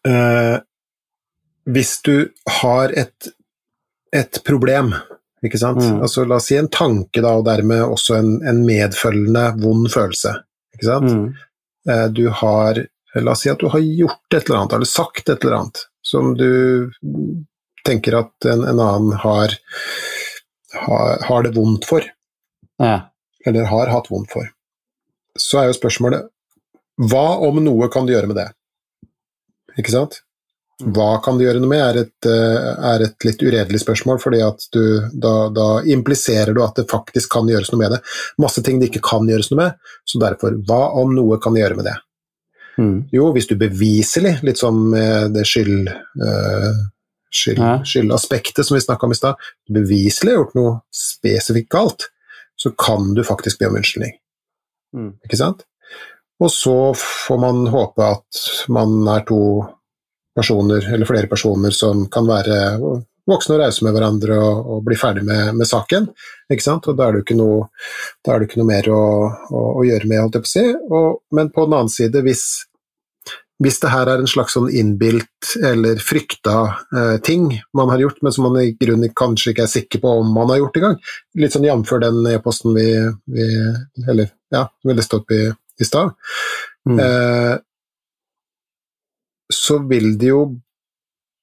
eh, hvis du har et, et problem, ikke sant, Mm. altså la oss si en tanke da, og dermed også en, en medfølgende vond følelse, ikke sant. Mm. Eh, du har La oss si at du har gjort et eller annet, eller sagt et eller annet, som du tenker at en, en annen har, har, har det vondt for, Ja. eller har hatt vondt for. Så er jo spørsmålet hva om noe kan du gjøre med det? Ikke sant? Hva kan du gjøre noe med, er et, eh, er et litt uredelig spørsmål, fordi du, da, da impliserer du at det faktisk kan gjøres noe med det. Masse ting det ikke kan gjøres noe med, så derfor, hva om noe kan gjøre med det? Mm. Jo, hvis du beviselig, litt som det skyld, eh, skyld, skyldaspektet som vi snakka om i stad, beviselig har gjort noe spesifikt galt, så kan du faktisk be om unnskyldning. Mm. Ikke sant? Og så får man håpe at man er to personer, eller flere personer, som kan være voksne og rause med hverandre og, og bli ferdig med, med saken. Ikke sant? Og da er det jo ikke noe, det ikke noe mer å, å, å gjøre med, holdt jeg på å si. Og, men på den annen side, hvis, hvis det her er en slags sånn innbilt eller frykta eh, ting man har gjort, men som man i grunnen kanskje ikke er sikker på om man har gjort engang, litt sånn jf. den e-posten vi, vi Eller ja, vi leste opp i, i stad, Mm. eh, så vil det jo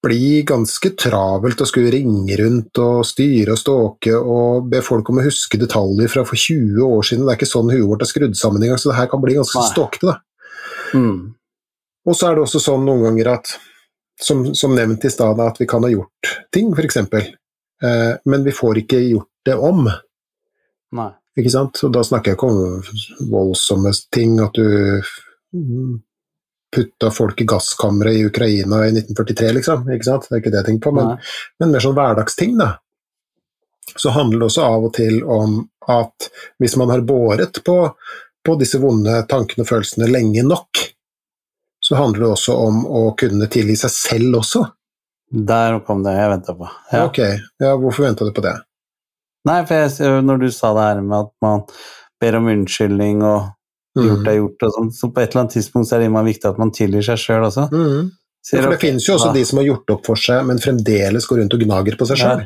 bli ganske travelt å skulle ringe rundt og styre og ståke og be folk om å huske detaljer fra for 20 år siden. Det er ikke sånn huet vårt er skrudd sammen engang, så det her kan bli ganske ståkete. Mm. Og så er det også sånn noen ganger at, som, som nevnt i stad, at vi kan ha gjort ting, f.eks., eh, men vi får ikke gjort det om. Nei. Ikke sant? Og da snakker jeg ikke om voldsomme ting, at du putta folk i gasskammeret i Ukraina i 1943, liksom. Ikke sant? Det er ikke det jeg tenker på, men, men mer sånn hverdagsting, da. Så handler det også av og til om at hvis man har båret på, på disse vonde tankene og følelsene lenge nok, så handler det også om å kunne tilgi seg selv også. Der kom det jeg venta på. Ja. Ok, ja, hvorfor venta du på det? Nei, for jeg, når du sa det her med at man ber om unnskyldning og Mm. gjort er gjort og sånn, så på et eller annet tidspunkt er det innmari viktig at man tilgir seg sjøl også. Mm. Ja, for det finnes jo også de som har gjort opp for seg, men fremdeles går rundt og gnager på seg sjøl.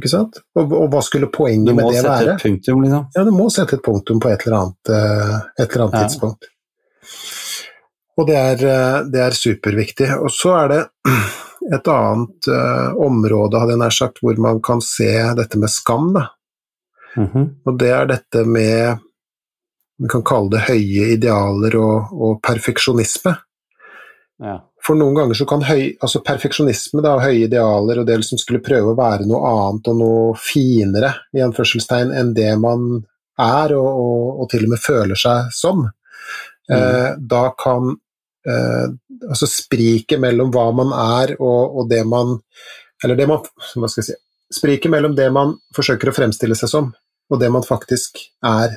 Ikke sant? Og, og hva skulle poenget med det være? Du må sette et punktum, liksom. Ja, du må sette et punktum på et eller annet, eh, et eller annet Ja. tidspunkt. Og det er, eh, det er superviktig. Og så er det *clears throat* et annet uh, område, hadde jeg nær sagt, hvor man kan se dette med skam. Da. -hmm. Og det er dette med Vi kan kalle det høye idealer og, og perfeksjonisme. Ja. For noen ganger så kan høy, altså perfeksjonisme da, og høye idealer og det liksom skulle prøve å være noe annet og noe finere i anførselstegn enn det man er og, og, og til og med føler seg som, eh, da kan altså spriket mellom hva man er og, og det man Eller det man Hva skal jeg si Spriket mellom det man forsøker å fremstille seg som, og det man faktisk er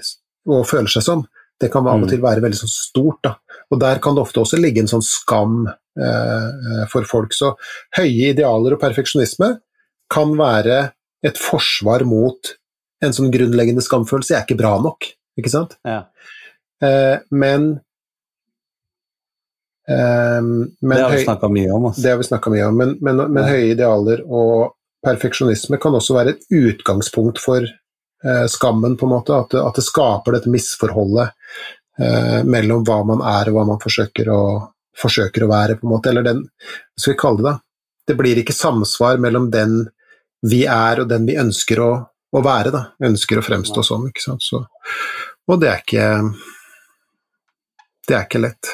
og føler seg som, det kan av og Mm. til være veldig sånn stort. Da. Og der kan det ofte også ligge en sånn skam eh, for folk. Så høye idealer og perfeksjonisme kan være et forsvar mot en sånn grunnleggende skamfølelse. Jeg er ikke bra nok, ikke sant? Ja. Eh, men men Det har vi snakka mye om. Altså. det har vi snakka mye om, men, men, men Ja. høye idealer og perfeksjonisme kan også være et utgangspunkt for eh, skammen, på en måte. At det, at det skaper dette misforholdet eh, mellom hva man er og hva man forsøker å, forsøker å være, på en måte. Eller den Hva skal vi kalle det, da? Det blir ikke samsvar mellom den vi er og den vi ønsker å, å være, da. Ønsker å fremstå som, ikke sant. Så, og det er ikke Det er ikke lett.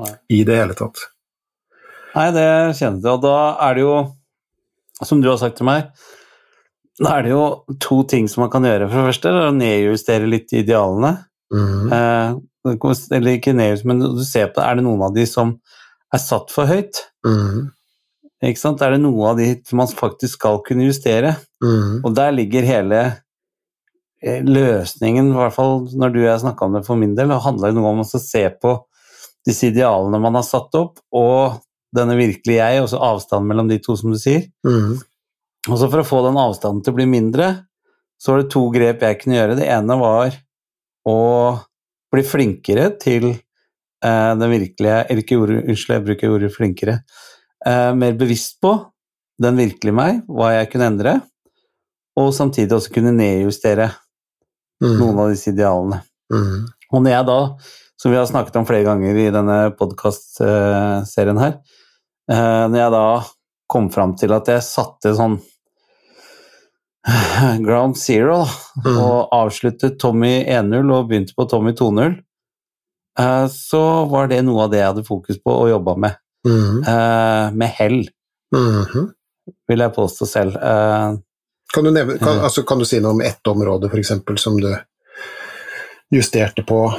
Nei. I det hele tatt. Nei, det kjenner jeg, og da er det jo, som du har sagt til meg, da er det jo to ting som man kan gjøre. For det første er å nedjustere litt idealene. Mhm. Eh, eller ikke nedjustere, men du ser på det, er det noen av de som er satt for høyt? Mhm. Ikke sant? Er det noe av de som man faktisk skal kunne justere? Mm. Og der ligger hele eh, løsningen, i hvert fall når du og jeg snakka om det for min del, og handler jo noe om å se på disse idealene man har satt opp, og denne virkelige jeg, og så avstanden mellom de to, som du sier. Mm. Og så for å få den avstanden til å bli mindre, så var det to grep jeg kunne gjøre. Det ene var å bli flinkere til eh, den virkelige Eller ikke ordet, unnskyld, jeg bruker ordet flinkere. Eh, mer bevisst på den virkelige meg, hva jeg kunne endre, og samtidig også kunne nedjustere mm. noen av disse idealene. Mm. Og når jeg da, som vi har snakket om flere ganger i denne podkastserien her, eh, når jeg da kom fram til at jeg satte sånn *sighs* ground zero, da, Mhm. og avsluttet Tommy 1-0 og begynte på Tommy 2-0, eh, så var det noe av det jeg hadde fokus på og jobba med. Mhm. Eh, Med hell, Mhm. vil jeg påstå selv. Kan, du nevne, kan, Mhm. altså, kan du si noe om ett område eksempel, som du justerte på?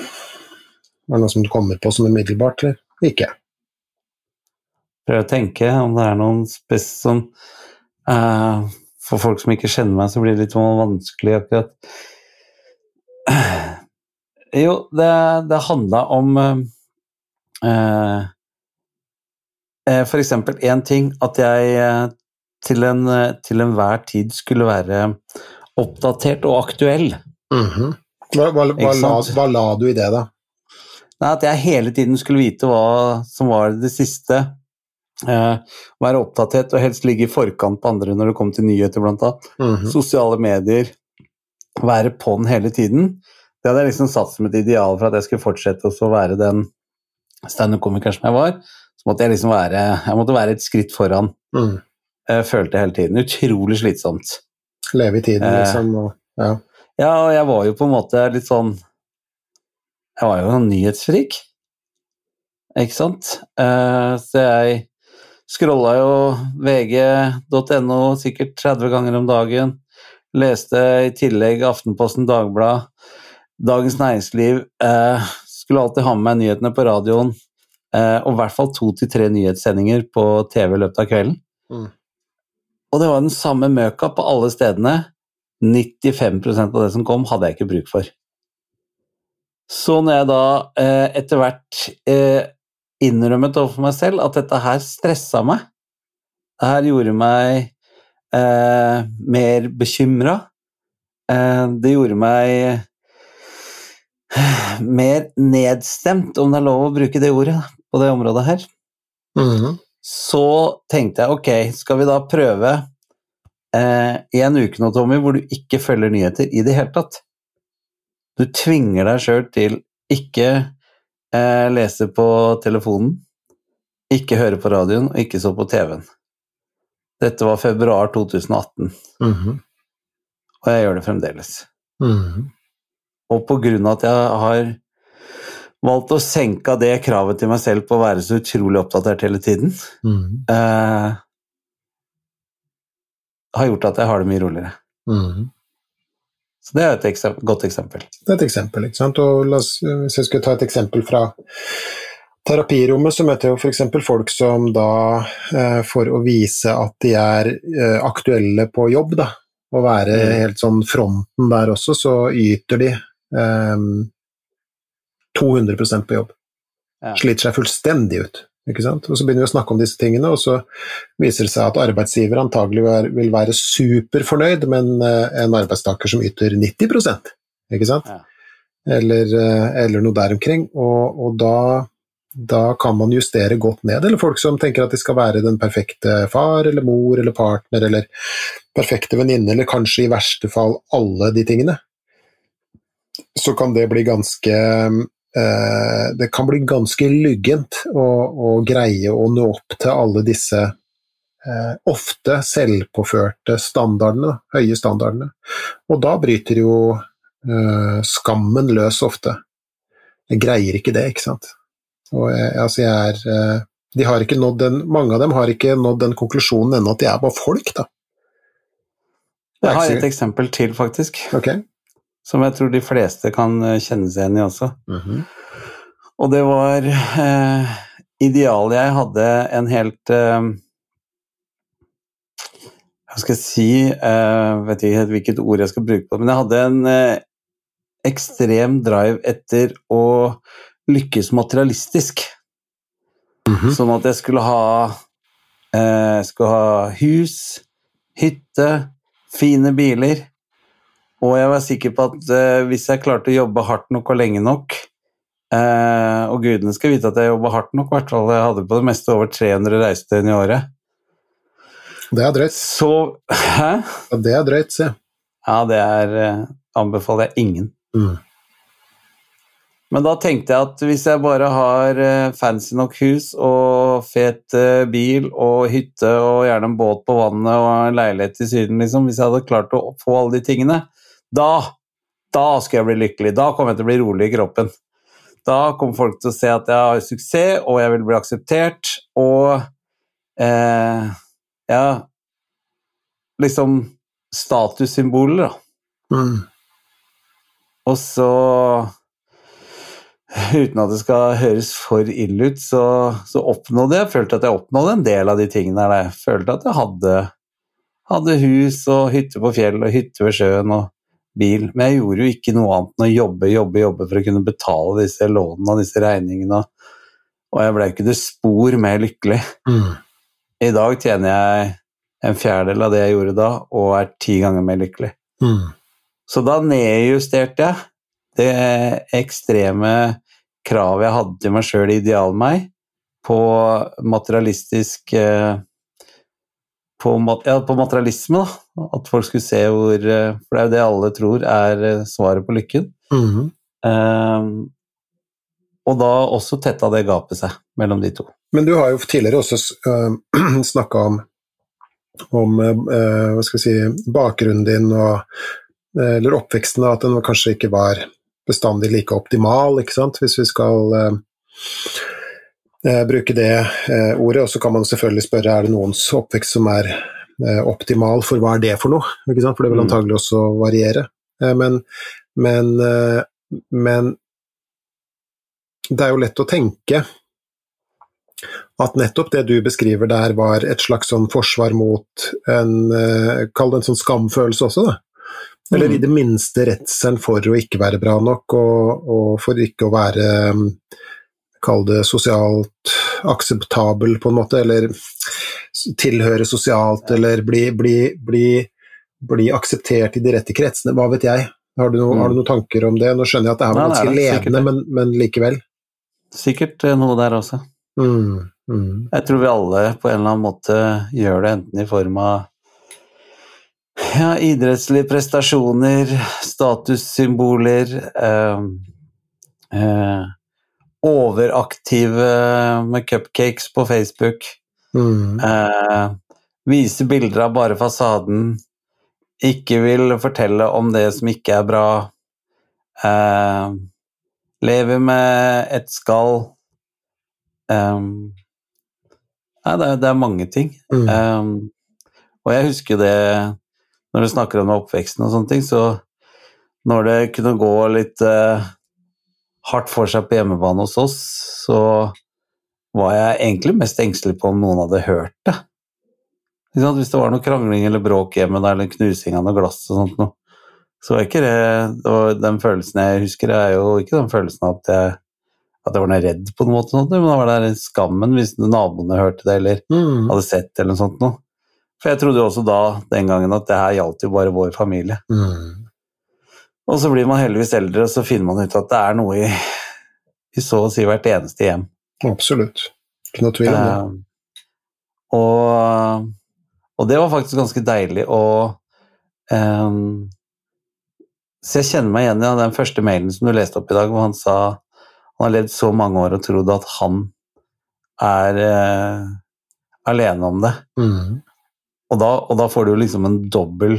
Var det noe som du kommer på som umiddelbart, eller ikke? Prøv å tenke om det er noen spes som uh, For folk som ikke kjenner meg, så blir det litt sånn vanskelig akkurat. *clears throat* Jo, det, det handla om uh, For eksempel én ting, at jeg til, en, til enhver tid skulle være oppdatert og aktuell. Mhm. hva, hva, hva, la, hva la du i det, da? Nei, at jeg hele tiden skulle vite hva som var det siste. Eh, være oppdatert og helst ligge i forkant på andre når det kom til nyheter, blant annet. Mhm. Sosiale medier. Være på den hele tiden. Det hadde jeg liksom satt som et ideal for at jeg skulle fortsette å være den standup-komikeren som jeg var. Så måtte jeg liksom være Jeg måtte være et skritt foran, Mm. Jeg følte jeg hele tiden. Utrolig slitsomt. Leve i tiden, Eh. liksom. Og, ja. Ja, og jeg var jo på en måte litt sånn Jeg var jo en nyhetsfrik, ikke sant? Eh, så jeg scrolla jo vg.no sikkert 30 ganger om dagen. Leste i tillegg Aftenposten, Dagblad, Dagens Næringsliv. Eh, skulle alltid ha med meg nyhetene på radioen. Eh, og i hvert fall to til tre nyhetssendinger på TV i løpet av kvelden. Mm. Og det var den samme møka på alle stedene. 95% av det som kom, hadde jeg ikke bruk for. Så når jeg da eh, etter hvert eh, innrømmet overfor meg selv at dette her stressa meg, det her gjorde meg eh, mer bekymra, eh, det gjorde meg eh, mer nedstemt, om det er lov å bruke det ordet, på det området her Mhm. så tenkte jeg ok, skal vi da prøve eh, i en uke nå, Tommy, hvor du ikke følger nyheter i det hele tatt? Du tvinger deg sjøl til ikke eh, lese på telefonen, ikke høre på radioen og ikke så på TV-en. Dette var februar 2018, Mhm. og jeg gjør det fremdeles. Mhm. Og på grunn av at jeg har valgt å senke det kravet til meg selv på å være så utrolig oppdatert hele tiden, Mhm. eh, har gjort at jeg har det mye roligere. Mhm. Så det er et eksem godt eksempel. Det er et eksempel. ikke sant? Og oss, hvis jeg skulle ta et eksempel fra terapirommet, så møter jeg jo f.eks. folk som da, eh, for å vise at de er eh, aktuelle på jobb, da, og være Mm. helt sånn fronten der også, så yter de eh, 200% på jobb. Ja. Sliter seg fullstendig ut. Ikke sant? Og så begynner vi å snakke om disse tingene, og så viser det seg at arbeidsgiver antagelig vil være superfornøyd med en, eh, en arbeidstaker som yter 90 ikke sant? Ja. Eller, eh, eller noe der omkring. Og, og da, da kan man justere godt ned. Eller folk som tenker at de skal være den perfekte far eller mor eller partner eller perfekte venninne, eller kanskje i verste fall alle de tingene. Så kan det bli ganske Det kan bli ganske lyggent å, å greie å nå opp til alle disse eh, ofte selvpåførte standardene, høye standardene. Og da bryter jo eh, skammen løs ofte. Jeg greier ikke det, ikke sant. Og jeg, altså jeg er eh, de har ikke nådd den, Mange av dem har ikke nådd den konklusjonen ennå at de er bare folk, da. Jeg har et eksempel til, faktisk, Ok? Som jeg tror de fleste kan eh, kjenne seg igjen i også. Mhm. Og det var eh, idealet jeg hadde en helt eh, Hva skal jeg si eh, Vet ikke helt hvilket ord jeg skal bruke på men jeg hadde en eh, ekstrem drive etter å lykkes materialistisk. Mhm. Sånn at jeg skulle ha eh, skulle ha hus, hytte, fine biler. Og jeg var sikker på at eh, hvis jeg klarte å jobbe hardt nok og lenge nok eh, Og gudene skal vite at jeg jobba hardt nok, i hvert fall. Jeg hadde på det meste over 300 reisedøgn i året. Det er drøyt. Så *laughs* Hæ? Ja, det er drøyt, se. Ja, det er eh, anbefaler jeg ingen. Mm. Men da tenkte jeg at hvis jeg bare har eh, fancy nok hus og fet eh, bil og hytte og gjerne en båt på vannet og en leilighet i Syden, liksom, hvis jeg hadde klart å få alle de tingene, da, da skal jeg bli lykkelig. Da kommer jeg til å bli rolig i kroppen. Da kommer folk til å se at jeg har suksess, og jeg vil bli akseptert, og eh, ja Liksom statussymboler, da. Mm. Og så Uten at det skal høres for ille ut, så, så oppnådde jeg følte at jeg oppnådde en del av de tingene der. Jeg følte at jeg hadde, hadde hus og hytte på fjell og hytte ved sjøen og bil. Men jeg gjorde jo ikke noe annet enn å jobbe, jobbe, jobbe for å kunne betale disse lånene og disse regningene. Og jeg ble ikke det spor mer lykkelig. Mm. I dag tjener jeg en fjerdedel av det jeg gjorde da, og er ti ganger mer lykkelig. Mm. Så da nedjusterte jeg det ekstreme kravet jeg hadde til meg sjøl i idealen meg, på materialistisk eh, på, ja, på materialisme, da. At folk skulle se hvor eh, For det er jo det alle tror er eh, svaret på lykken. Mm. Eh, og da også tetta det gapet seg mellom de to. Men du har jo tidligere også uh, *clears throat* snakka om, om uh, hva skal vi si, bakgrunnen din og eller oppveksten, at den kanskje ikke var bestandig like optimal, ikke sant, hvis vi skal uh, bruke det ordet. Og så kan man selvfølgelig spørre er det noens oppvekst som er optimal, for hva er det for noe? For det vil Mm. antagelig også variere. Eh, men, men, eh, men det er jo lett å tenke at nettopp det du beskriver der, var et slags sånn forsvar mot en eh, Kall det en sånn skamfølelse også, da. Eller Mm. i det minste redselen for å ikke være bra nok, og, og for ikke å være mm, Kall det sosialt akseptabel, på en måte, eller tilhøre sosialt, eller bli, bli, bli, bli akseptert i de rette kretsene, hva vet jeg. Har du, noe, Mm. har du noen tanker om det? Nå skjønner jeg at det Nei, er ganske det, levende, men, men likevel. Sikkert eh, noe der også. Mm, mm, Jeg tror vi alle på en eller annen måte gjør det, enten i form av ja, idrettslige prestasjoner, statussymboler eh, eh, Overaktive med cupcakes på Facebook. mm, Eh, vise bilder av bare fasaden. Ikke vil fortelle om det som ikke er bra. Eh, lever med et skall. Eh, nei, det er, det er mange ting. mm. Eh, og jeg husker det når du snakker om oppveksten og sånne ting, så når det kunne gå litt eh, hardt for seg på hjemmebane hos oss, så var jeg egentlig mest engstelig på om noen hadde hørt det. Hvis det var noe krangling eller bråk hjemme der, eller knusing av noe glass og sånt noe, så var ikke det, det var Den følelsen jeg husker, er jo ikke den følelsen at jeg, at jeg var noe redd på noen måte, sånt, men det var den skammen hvis naboene hørte det, eller Mm, hadde sett eller noe sånt noe. For jeg trodde jo også da, den gangen, at det her gjaldt jo bare vår familie. mm, Og så blir man heldigvis eldre, og så finner man ut at det er noe i, i så å si hvert eneste hjem. absolutt. Ikke noe tvil om det. Uh, og, og det var faktisk ganske deilig å eh, Så jeg kjenner meg igjen i den første mailen som du leste opp i dag, hvor han sa han har levd så mange år og trodd at han er uh, alene om det. Mm, Og da, og da får du liksom en dobbel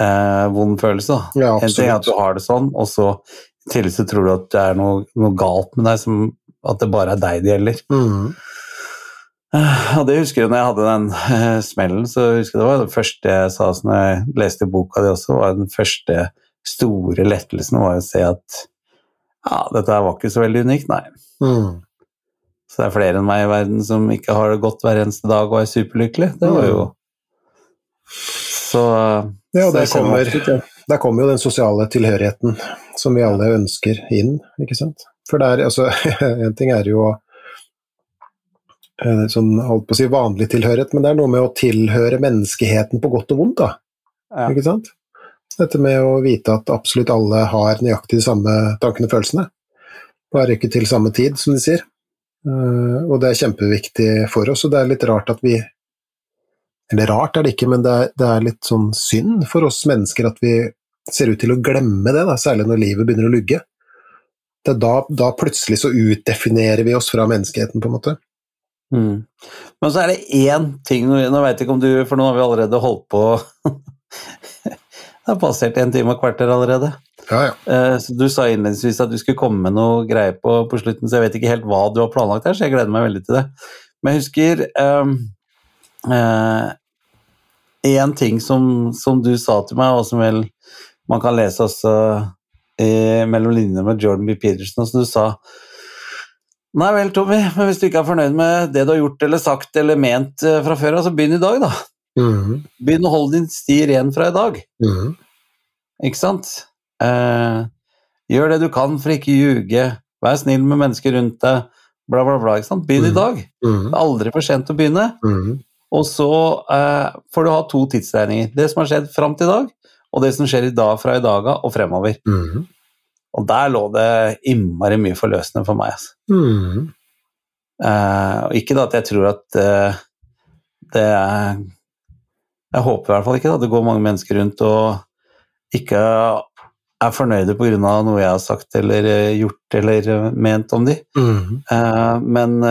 eh, vond følelse. Da. ja, En ting er at du har det sånn, og så i tillegg så tror du at det er noe, noe galt med deg, som, at det bare er deg det gjelder. Mm, Eh, Og det husker jeg når jeg hadde den eh, smellen, så husker jeg det var det første jeg sa når jeg leste boka di også, var den første store lettelsen var å se at ja, dette her var ikke så veldig unikt, nei. mm, Så det er flere enn meg i verden som ikke har det godt hver eneste dag og er superlykkelig. Det var jo Så Ja, og der kommer, der kommer jo den sosiale tilhørigheten som vi alle ønsker inn, ikke sant? For det er altså *laughs* En ting er jo eh, sånn, holdt på å si vanlig tilhørighet, men det er noe med å tilhøre menneskeheten på godt og vondt, da. Ja. Ikke sant? Dette med å vite at absolutt alle har nøyaktig de samme tankene og følelsene. Bare ikke til samme tid, som de sier. Eh, og det er kjempeviktig for oss, og det er litt rart at vi Eller rart er det ikke, men det er, det er litt sånn synd for oss mennesker at vi ser ut til å glemme det, da, særlig når livet begynner å lugge. Det er da, da plutselig så utdefinerer vi oss fra menneskeheten, på en måte. Mm. Men så er det én ting Nå veit jeg ikke om du For nå har vi allerede holdt på *laughs* Det har passert en time og kvarter allerede. Ja, ja. Eh, Så du sa innledningsvis at du skulle komme med noe greier på, på slutten, så jeg vet ikke helt hva du har planlagt her, så jeg gleder meg veldig til det. Men jeg husker um, en ting som, som du sa til meg, og som vel man kan lese også i, mellom linjene med Jordan B. Peterson, som du sa Nei vel, Tommy, men hvis du ikke er fornøyd med det du har gjort eller sagt eller ment eh, fra før så begynn i dag, da. Mhm, Begynn å holde din sti ren fra i dag. mhm, Ikke sant? Eh, gjør det du kan for ikke ljuge. Vær snill med mennesker rundt deg. Bla, bla, bla. ikke sant? Begynn i Mhm. dag. Det mhm, er aldri for sent å begynne. Og så eh, får du ha to tidsregninger. Det som har skjedd fram til i dag, og det som skjer i dag fra i dag av og fremover. Mhm, Og der lå det innmari mye forløsende for meg. Altså. mhm. Eh, og ikke da at jeg tror at eh, det er Jeg håper i hvert fall ikke at det går mange mennesker rundt og ikke er fornøyde pga. noe jeg har sagt eller eh, gjort eller eh, ment om de. Mhm, Eh, men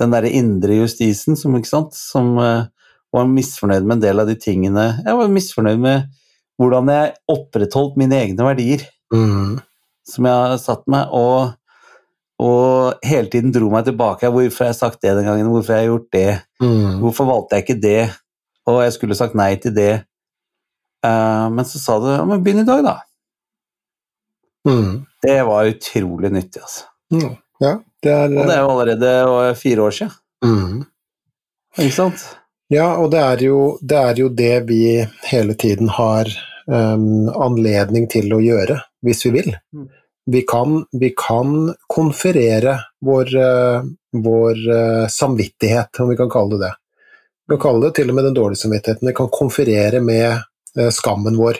den derre indre justisen som, sant, som uh, var misfornøyd med en del av de tingene Jeg var misfornøyd med hvordan jeg opprettholdt mine egne verdier mm. som jeg har satt meg, og, og hele tiden dro meg tilbake. Hvorfor har jeg sagt det den gangen? Hvorfor har jeg gjort det? Mm. Hvorfor valgte jeg ikke det? Og jeg skulle sagt nei til det. Uh, men så sa du ja, men begynn i dag, da. Mm. Det var utrolig nyttig, altså. Mhm. Ja, det er Og det er jo allerede fire år siden, Mm. ikke sant? Ja, og det er, jo, det er jo det vi hele tiden har um, anledning til å gjøre, hvis vi vil. Mm. Vi kan, vi kan konferere vår, uh, vår uh, samvittighet, om vi kan kalle det det. Vi kan kalle det til og med den dårlige samvittigheten. Vi kan konferere med uh, skammen vår.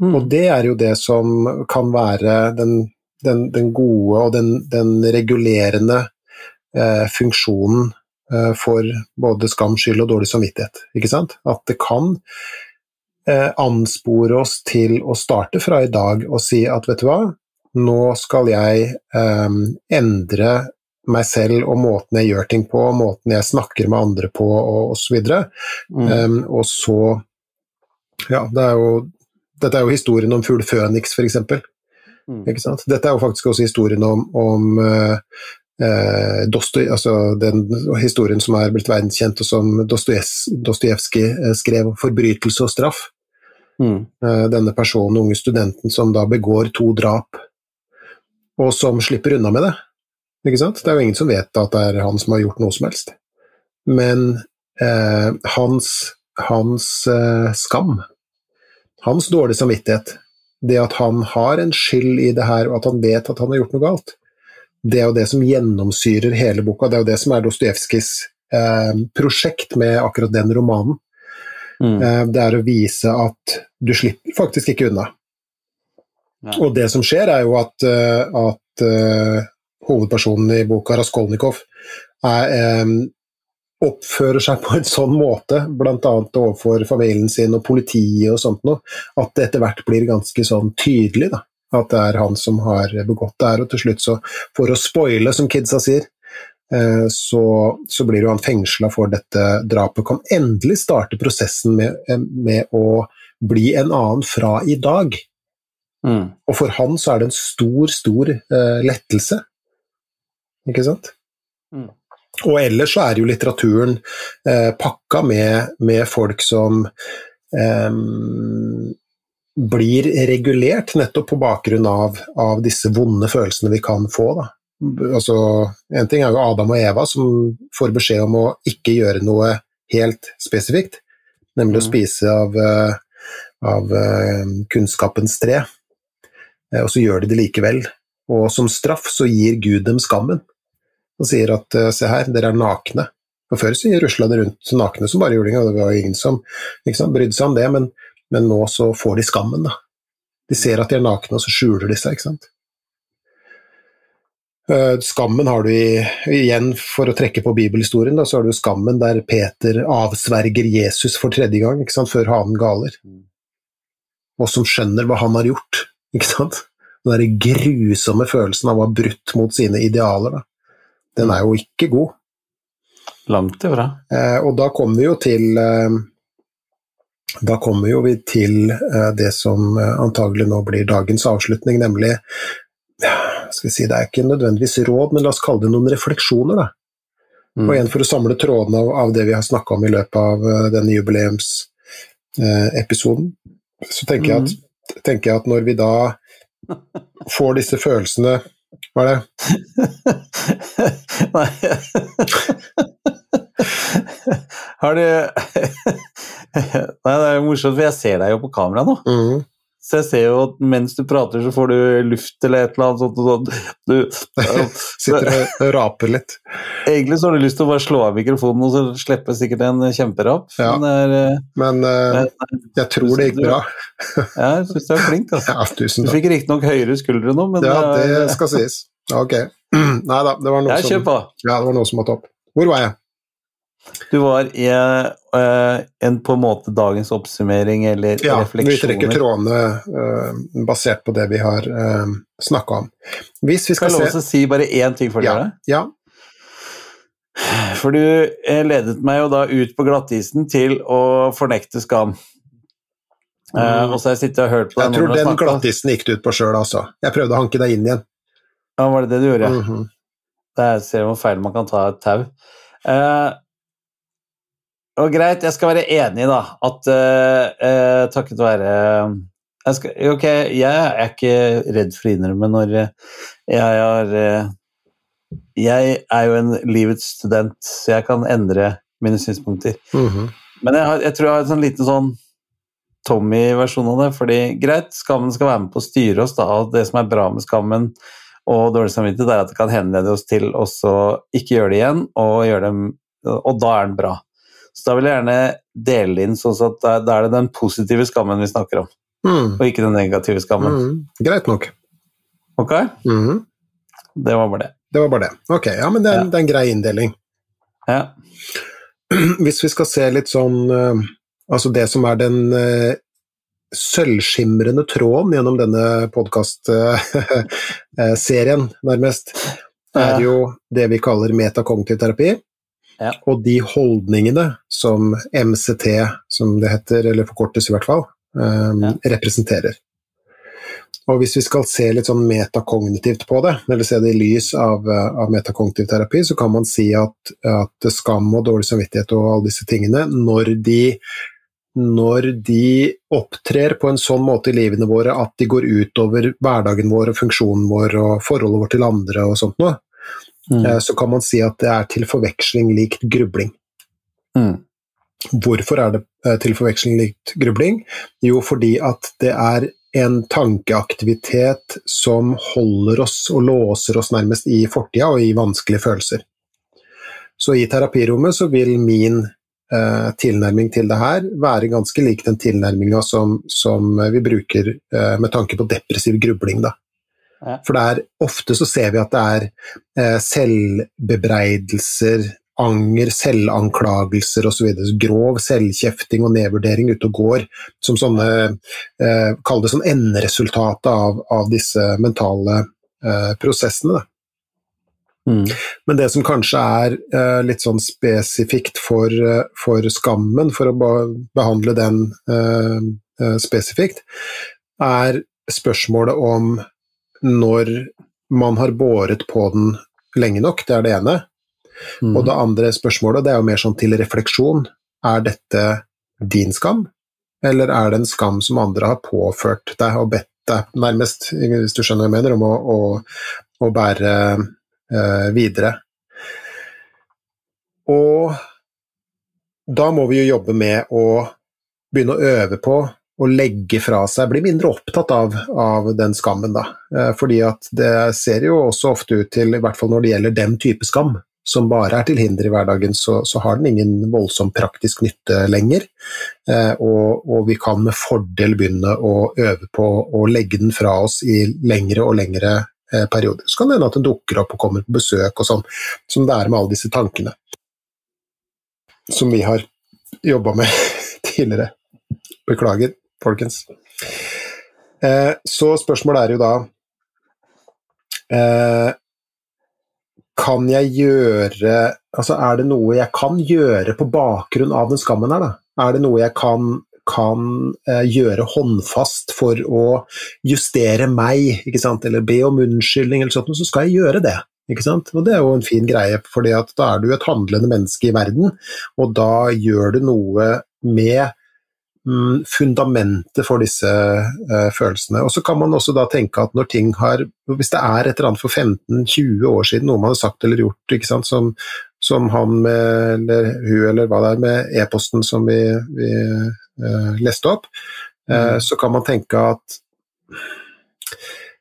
Mm. Og det er jo det som kan være den, den, den gode og den, den regulerende eh, funksjonen eh, for både skam, skyld og dårlig samvittighet. Ikke sant? At det kan eh, anspore oss til å starte fra i dag og si at vet du hva, nå skal jeg eh, endre meg selv og måten jeg gjør ting på, måten jeg snakker med andre på og osv. Mm. Um, og så Ja, det er jo Dette er jo historien om fugl Føniks, f.eks. Mm. Dette er jo faktisk også historien om, om eh, Dostoy, altså den historien som er blitt verdenskjent, og som Dostojevs- Dostojevskij uh, skrev om forbrytelse og straff. Mm. Eh, denne personen, unge studenten, som da begår to drap, og som slipper unna med det. Det er jo ingen som vet at det er han som har gjort noe som helst. Men eh, hans, hans eh, skam, hans dårlige samvittighet, det at han har en skyld i det her, og at han vet at han har gjort noe galt, det er jo det som gjennomsyrer hele boka. Det er jo det som er Dostojevskijs eh, prosjekt med akkurat den romanen. Mm. Eh, det er å vise at du slipper faktisk ikke unna. Nei. Og det som skjer, er jo at, eh, at uh, hovedpersonen i boka, Raskolnikov, er, eh, oppfører seg på en sånn måte, bl.a. overfor familien sin og politiet og sånt noe, at det etter hvert blir ganske sånn tydelig da, at det er han som har begått det her. Og til slutt, så, for å spoile, som kidsa sier, eh, så, så blir jo han fengsla for dette drapet. Kan endelig starte prosessen med, eh, med å bli en annen fra i dag. Mm. Og for han så er det en stor, stor eh, lettelse. Ikke sant? Og ellers så er jo litteraturen eh, pakka med, med folk som eh, blir regulert nettopp på bakgrunn av, av disse vonde følelsene vi kan få. Da. Altså, en ting er jo Adam og Eva som får beskjed om å ikke gjøre noe helt spesifikt, nemlig å Mm. spise av, eh, av eh, kunnskapens tre. Eh, Og så gjør de det likevel. og som straff så gir Gud dem skammen. Han sier at eh, se her, dere er nakne. Og Før så rusla de rundt nakne som bare julinger, og det var ingen som sant, brydde seg om det, men, men, nå så får de skammen, da. De ser at de er nakne, og så skjuler de seg, ikke sant. Eh, skammen har du i, igjen, for å trekke på bibelhistorien, da, så har du skammen der Peter avsverger Jesus for tredje gang, ikke sant, før hanen galer. Og som skjønner hva han har gjort, ikke sant. Den der grusomme følelsen av å ha brutt mot sine idealer, da. Den er jo ikke god. Langt ifra. Eh, og da kommer vi jo til eh, Da kommer jo vi til eh, det som eh, antagelig nå blir dagens avslutning, nemlig skal vi si, Det er ikke nødvendigvis råd, men la oss kalle det noen refleksjoner. da. Mm. Og igjen for å samle trådene av, av det vi har snakka om i løpet av uh, denne jubileumsepisoden, uh, så tenker, mm. jeg at, tenker jeg at når vi da *laughs* får disse følelsene Hva er det? *laughs* Nei *laughs* Har du *laughs* Nei, det er jo morsomt, for jeg ser deg jo på kamera nå. Mm. Så jeg ser jo at mens du prater, så får du luft eller et eller annet sånt. Sånt. Du, Sitter og raper litt. Egentlig så har du lyst til å bare slå av mikrofonen, og så slipper sikkert en kjemperap. Ja. Men, er, eh, men uh, jeg tror det gikk bra. ja, jeg syns du er flink. Altså. Ja. Du fikk riktignok høyere skuldre nå, men Ja, det skal sies. Ok. *clears throat* Nei da, det var noe, som, ja, det var noe som måtte opp. Hvor var jeg? Du var i uh, en på en måte dagens oppsummering eller ja, refleksjoner? Ja, vi trekker trådene uh, basert på det vi har uh, eh, snakka om. Hvis vi skal, skal jeg lov å si bare én ting for ja, dere? Ja. For du ledet meg jo da ut på glattisen til å fornekte skam. Mm. og så har jeg sittet og hørt på deg Jeg tror den glattisen gikk du ut på sjøl, altså. Jeg prøvde å hanke deg inn igjen. Ja, var det det du gjorde? Mm -hmm. Der ser du hvor feil man kan ta et tau. Eh, og greit, jeg skal være enig, da, at uh, uh, takket være jeg skal, Ok, jeg er ikke redd for å innrømme når jeg har Jeg er jo en livets student, så jeg kan endre mine synspunkter. Mm -hmm. Men jeg, har, jeg, tror jeg har en sånn liten sånn Tommy-versjon av det. fordi greit, skammen skal være med på å styre oss, da, og det som er bra med skammen og dårlig samvittighet, er at det kan henlede oss til å ikke gjøre det igjen, og, gjøre det, og da er den bra. Så da vil jeg gjerne dele inn sånn at da er det den positive skammen vi snakker om, mm. og ikke den negative skammen. Mm. Greit nok. Ok? Mm. Det var bare det. Det var bare det. Ok, ja, men det er, ja. det er en grei inndeling. Ja. *clears throat* Hvis vi skal se litt sånn uh, Altså det som er den uh, sølvskimrende tråden gjennom denne podkastserien, *laughs* nærmest, er jo det vi kaller metakognitiv terapi. Ja. Og de holdningene som MCT, som det heter, eller forkortes i hvert fall, um, ja. representerer. Og hvis vi skal se litt sånn metakognitivt på det, eller se det i lys av, av metakognitiv terapi, så kan man si at, at, skam og dårlig samvittighet og alle disse tingene, når de, når de opptrer på en sånn måte i livene våre at de går utover hverdagen vår og funksjonen vår og forholdet vårt til andre og sånt noe, mm. Eh, så kan man si at det er til forveksling likt grubling. Mm. Hvorfor er det eh, til forveksling likt grubling? Jo, fordi at det er en tankeaktivitet som holder oss og låser oss nærmest i fortida og i vanskelige følelser. Så i terapirommet så vil min eh, tilnærming til det her være ganske lik den tilnærminga som, som, vi bruker eh, med tanke på depressiv grubling. Da. For det er, ofte så ser vi at det er eh, selvbebreidelser, anger, selvanklagelser osv. Grov selvkjefting og nedvurdering ute og går, som sånne eh, Kall det sånn enderesultatet av, av disse mentale eh, prosessene. Da. Mm. Men det som kanskje er eh, litt sånn spesifikt for, eh, for, skammen, for å behandle den eh, eh, spesifikt, er spørsmålet om når man har båret på den lenge nok, det er det ene. Mm. Og det andre spørsmålet det er jo mer sånn til refleksjon. Er dette din skam, eller er det en skam som andre har påført deg og bedt deg, nærmest, hvis du skjønner hva jeg mener, om å, å, å bære videre? Og da må vi jo jobbe med å begynne å øve på å legge fra seg, bli mindre opptatt av, av den skammen, da. Eh, fordi at det ser jo også ofte ut til, i hvert fall når det gjelder den type skam, som bare er til hinder i hverdagen, så, så har den ingen voldsom praktisk nytte lenger. Eh, og, og, vi kan med fordel begynne å øve på å legge den fra oss i lengre og lengre eh. Så kan det hende at den dukker opp og kommer på besøk og sånn, som det er med alle disse tankene. Som vi har jobba med *laughs* tidligere. Beklager, folkens. Eh, så spørsmålet er jo da eh, kan jeg gjøre Altså, er det noe jeg kan gjøre på bakgrunn av den skammen her, da? Er det noe jeg kan, kan eh, gjøre håndfast for å justere meg, eller be om unnskyldning eller sånt, så skal jeg gjøre det. Og det er jo en fin greie, for da er du et handlende menneske i verden, og da gjør du noe med Mm, fundamentet for disse uh, følelsene. Og så kan man også da tenke at når ting har Hvis det er et eller annet for 15-20 år siden, noe man har sagt eller gjort, sant, som, som han med, eller hun eller hva det er, med e-posten som vi, vi uh, leste opp, uh, mm. så kan man tenke at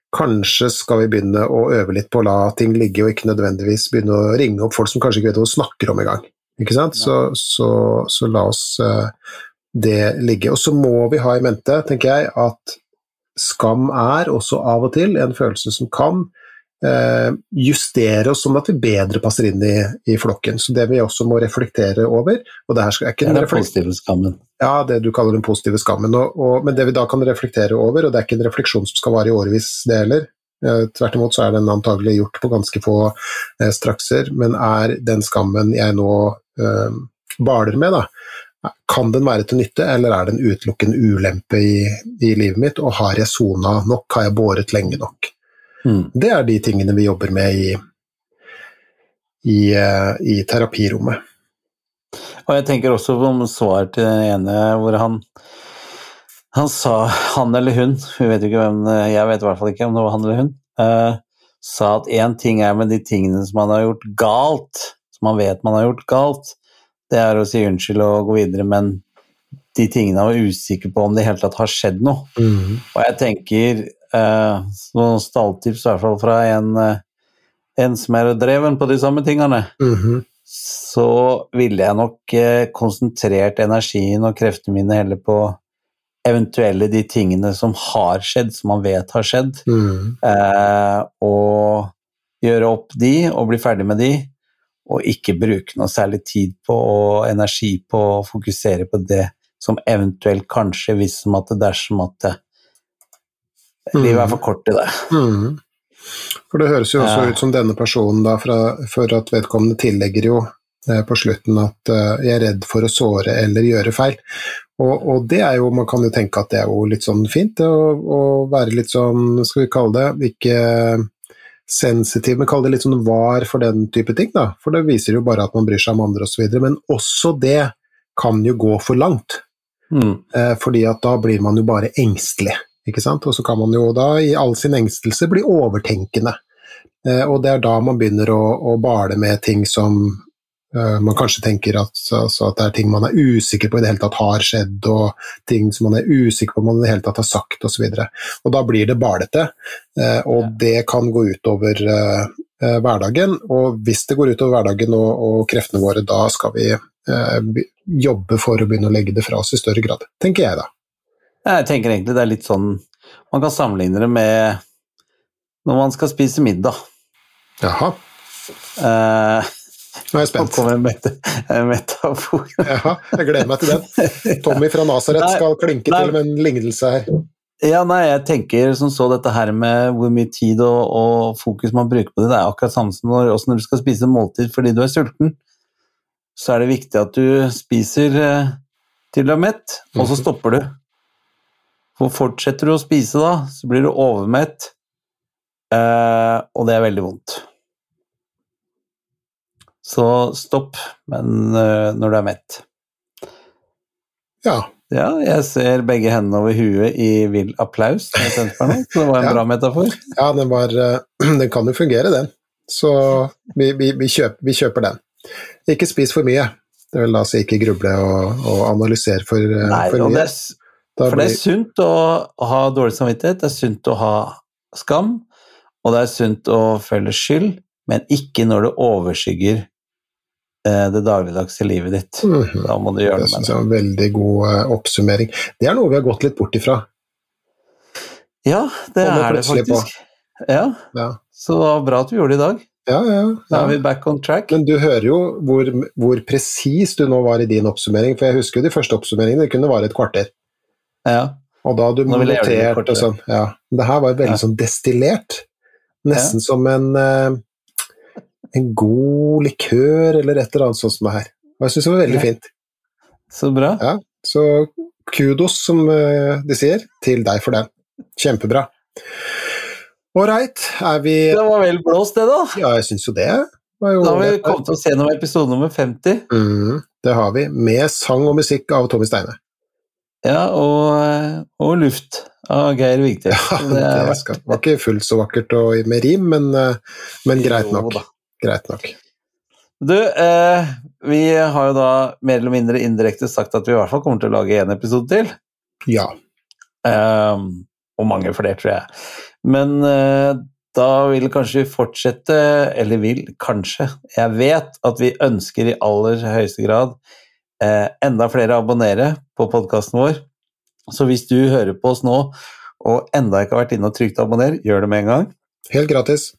Kanskje skal vi begynne å øve litt på å la ting ligge, og ikke nødvendigvis begynne å ringe opp folk som kanskje ikke vet hva de snakker om engang. Ikke sant? Ja. Så, så, så, la oss det ligge. Og så må vi ha i mente, tenker jeg, at skam er også av og til en følelse som kan justere oss sånn at vi bedre passer inn i, i, flokken. Så det vi også må reflektere over og Det, her er ikke det er den positive skammen. Ja, det du kaller den positive skammen. Og, og, men det vi da kan reflektere over, og det er ikke en refleksjon som skal vare i årevis, det heller. Eh, tvert imot så er den antagelig gjort på ganske få eh, strakser, men er den skammen jeg nå eh, baler med, da, kan den være til nytte, eller er den utelukkende ulempe i, i livet mitt, og har jeg sona nok, har jeg båret lenge nok? Mm. Det er de tingene vi jobber med i, i, eh, i terapirommet. Og jeg tenker også om svar til den ene hvor han han sa, han eller hun, vi vet ikke hvem, jeg vet i hvert fall ikke om det var han eller hun, uh, sa at én ting er med de tingene som man har gjort galt, som man vet man har gjort galt, det er å si unnskyld og gå videre, men de tingene han var usikker på om det i hele tatt har skjedd noe. Mm. Og jeg tenker noen stalltips i hvert fall fra en, eh, en som er dreven på de samme tingene, mm. så ville jeg nok eh, konsentrert energien og kreftene mine heller på eventuelle de tingene som har skjedd, som man vet har skjedd, mm. eh, og gjøre opp de og bli ferdig med de og ikke bruke noe særlig tid på og energi på å fokusere på det som eventuelt kanskje, hvis som at det dersom at det, livet er for kort til det. Mm. For det høres jo også ja. ut som denne personen, da, fra, for at vedkommende tillegger jo eh, på slutten at uh, jeg er redd for å såre eller gjøre feil. Og, og, det er jo, man kan jo tenke at det er jo litt sånn fint, å, å være litt sånn, skal vi kalle det, ikke sensitiv, men kall det litt sånn var for den type ting, da. For det viser jo bare at man bryr seg om andre osv. Men også det kan jo gå for langt. Mm. Eh, fordi at da blir man jo bare engstelig, ikke sant. Og så kan man jo da i all sin engstelse bli overtenkende. Eh, og det er da man begynner å, å bale med ting som Uh, man kanskje tenker at, altså, at, det er ting man er usikker på i det hele tatt har skjedd, og ting som man er usikker på om man i det hele tatt har sagt osv. Da blir det balete, uh, og det kan gå utover uh, hverdagen. Og hvis det går utover hverdagen og, og kreftene våre, da skal vi jobbe for å begynne å legge det fra oss i større grad, tenker jeg da. Jeg tenker egentlig det er litt sånn Man kan sammenligne det med når man skal spise middag. Jaha. Eh, nå er jeg spent. *laughs* Nå kommer en metafor. Jaha, jeg gleder meg til den. Tommy fra Nasaret skal klinke nei, til med en lignelse her. Ja, nei, jeg tenker som så dette her med hvor mye tid og, og fokus man bruker på det, det er akkurat samme som når, også når du skal spise måltid fordi du er sulten. Så er det viktig at du spiser eh, til du er mett, og så mhm. stopper du. For fortsetter du å spise da, så blir du overmett, eh, og det er veldig vondt. Så stopp, men uh, når du er mett. Ja. Ja, jeg ser begge hendene over huet i vill applaus. så det var en *laughs* ja. bra metafor. Ja, den, var, uh, *clears throat* den, kan jo fungere, den. Så vi, vi, vi, kjøper, vi, kjøper, den. Ikke spis for mye. Det vil da si ikke gruble og, og analysere for, Nei, for mye. Det, Da For det er sunt å ha dårlig samvittighet, det er sunt å ha skam, og det er sunt å føle skyld, men ikke når det overskygger eh, det dagligdagse livet ditt. Mhm. Da må du gjøre Det med det. det. var en veldig god eh, oppsummering. Det er noe vi har gått litt bort ifra. Ja, det er det faktisk. Ja, Ja, så bra at du gjorde det i dag. ja. ja, Da er vi back on track. Men du hører jo hvor, hvor presis du nå var i din oppsummering, for jeg husker jo de første oppsummeringene, det kunne vare et kvarter. Ja, Og da hadde du det notert og sånn. Ja. Men det her var veldig sånn destillert. Nesten som en, eh, en god likør eller et eller annet sånt som det her. Og jeg syns det var veldig fint. så bra. Ja. Så kudos, som eh, de sier, til deg for den. Kjempebra. Ålreit, er vi Det var vel blåst, det, da. Ja, jeg syns jo det. Var jo Da har vi kommet oss gjennom episode nummer 50. Mm, det har vi. Med sang og musikk av Tommy Steine. Ja, og, og luft av Geir Vigtvedt. Ja, det det var ikke fullt så vakkert og med rim, men, eh, men greit nok. Greit nok. Du, eh, vi har jo da mer eller mindre indirekte sagt at vi i hvert fall kommer til å lage én episode til. Ja. Eh, og mange flere, tror jeg. Men eh, da vil kanskje vi fortsette, eller vil kanskje Jeg vet at vi ønsker i aller høyeste grad enda flere abonnere på podkasten vår. Så hvis du hører på oss nå og enda ikke har vært inne og trykt abonner, gjør det med en gang. Helt gratis.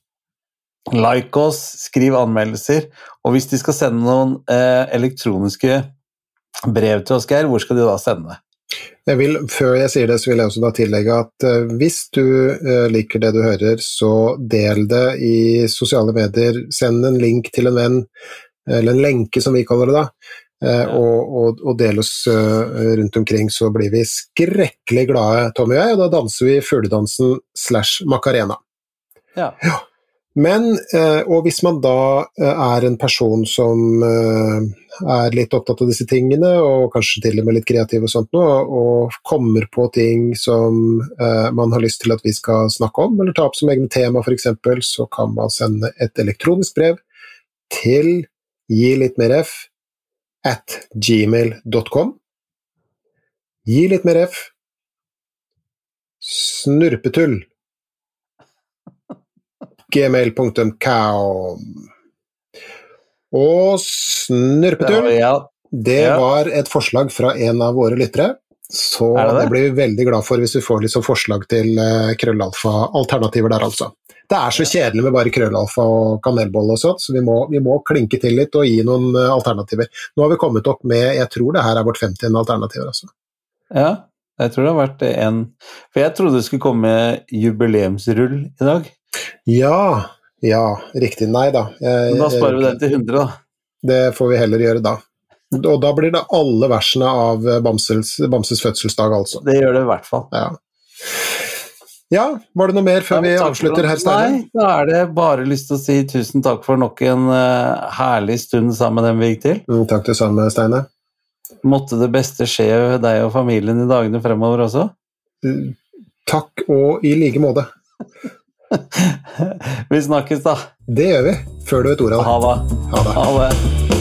Like oss, skriv anmeldelser, og hvis de skal sende noen eh, elektroniske brev til oss, Geir, hvor skal de da sende det? Jeg vil, før jeg sier det, så vil jeg også da tillegge at eh, hvis du eh, liker det du hører, så del det i sosiale medier. Send en link til en venn, eller en lenke som vi kaller det da, eh. Og, og, og del oss eh, rundt omkring, så blir vi skrekkelig glade, Tommy og jeg, og da danser vi fugledansen slash macarena. Ja. Men, eh, og hvis man da eh, er en person som eh, er litt opptatt av disse tingene, og kanskje til og med litt kreativ og sånt nå, og kommer på ting som eh, man har lyst til at vi skal snakke om, eller ta opp som egne tema f.eks., så kan man sende et elektronisk brev til gi litt mer f at gmail.com. Gi litt mer f. Snurpetull gmail.com. Og snurpetull, Ja, det var et forslag fra en av våre lyttere. Så det det, det? blir vi veldig glad for hvis vi får litt sånn forslag til eh, krøllalfa-alternativer der, altså. Det er så kjedelig med bare krøllalfa og kanelbolle og sånt, så vi må, vi må klinke til litt og gi noen eh, alternativer. Nå har vi kommet opp med, jeg tror det her er vårt 50 alternativer, altså. ja, jeg tror det har vært en For jeg trodde det skulle komme jubileumsrull i dag. Ja, ja, riktig. Nei da. Jeg- Men da sparer vi den til 100, da. Det får vi heller gjøre da. Og da blir det alle versene av Bamses, Bamses fødselsdag, altså. Det gjør det i hvert fall. Ja. Ja, var det noe mer før vi avslutter, her, herr Steine? Nei, da er det bare lyst til å si tusen takk for nok en uh, herlig stund sammen med dem vi gikk til. Mm, takk det samme, Steine. Måtte det beste skje deg og familien i dagene fremover også. Mm, Takk og i like måte. *laughs* vi snakkes, da. Det gjør vi, før du vet ordet av det. Ha det. Ha det.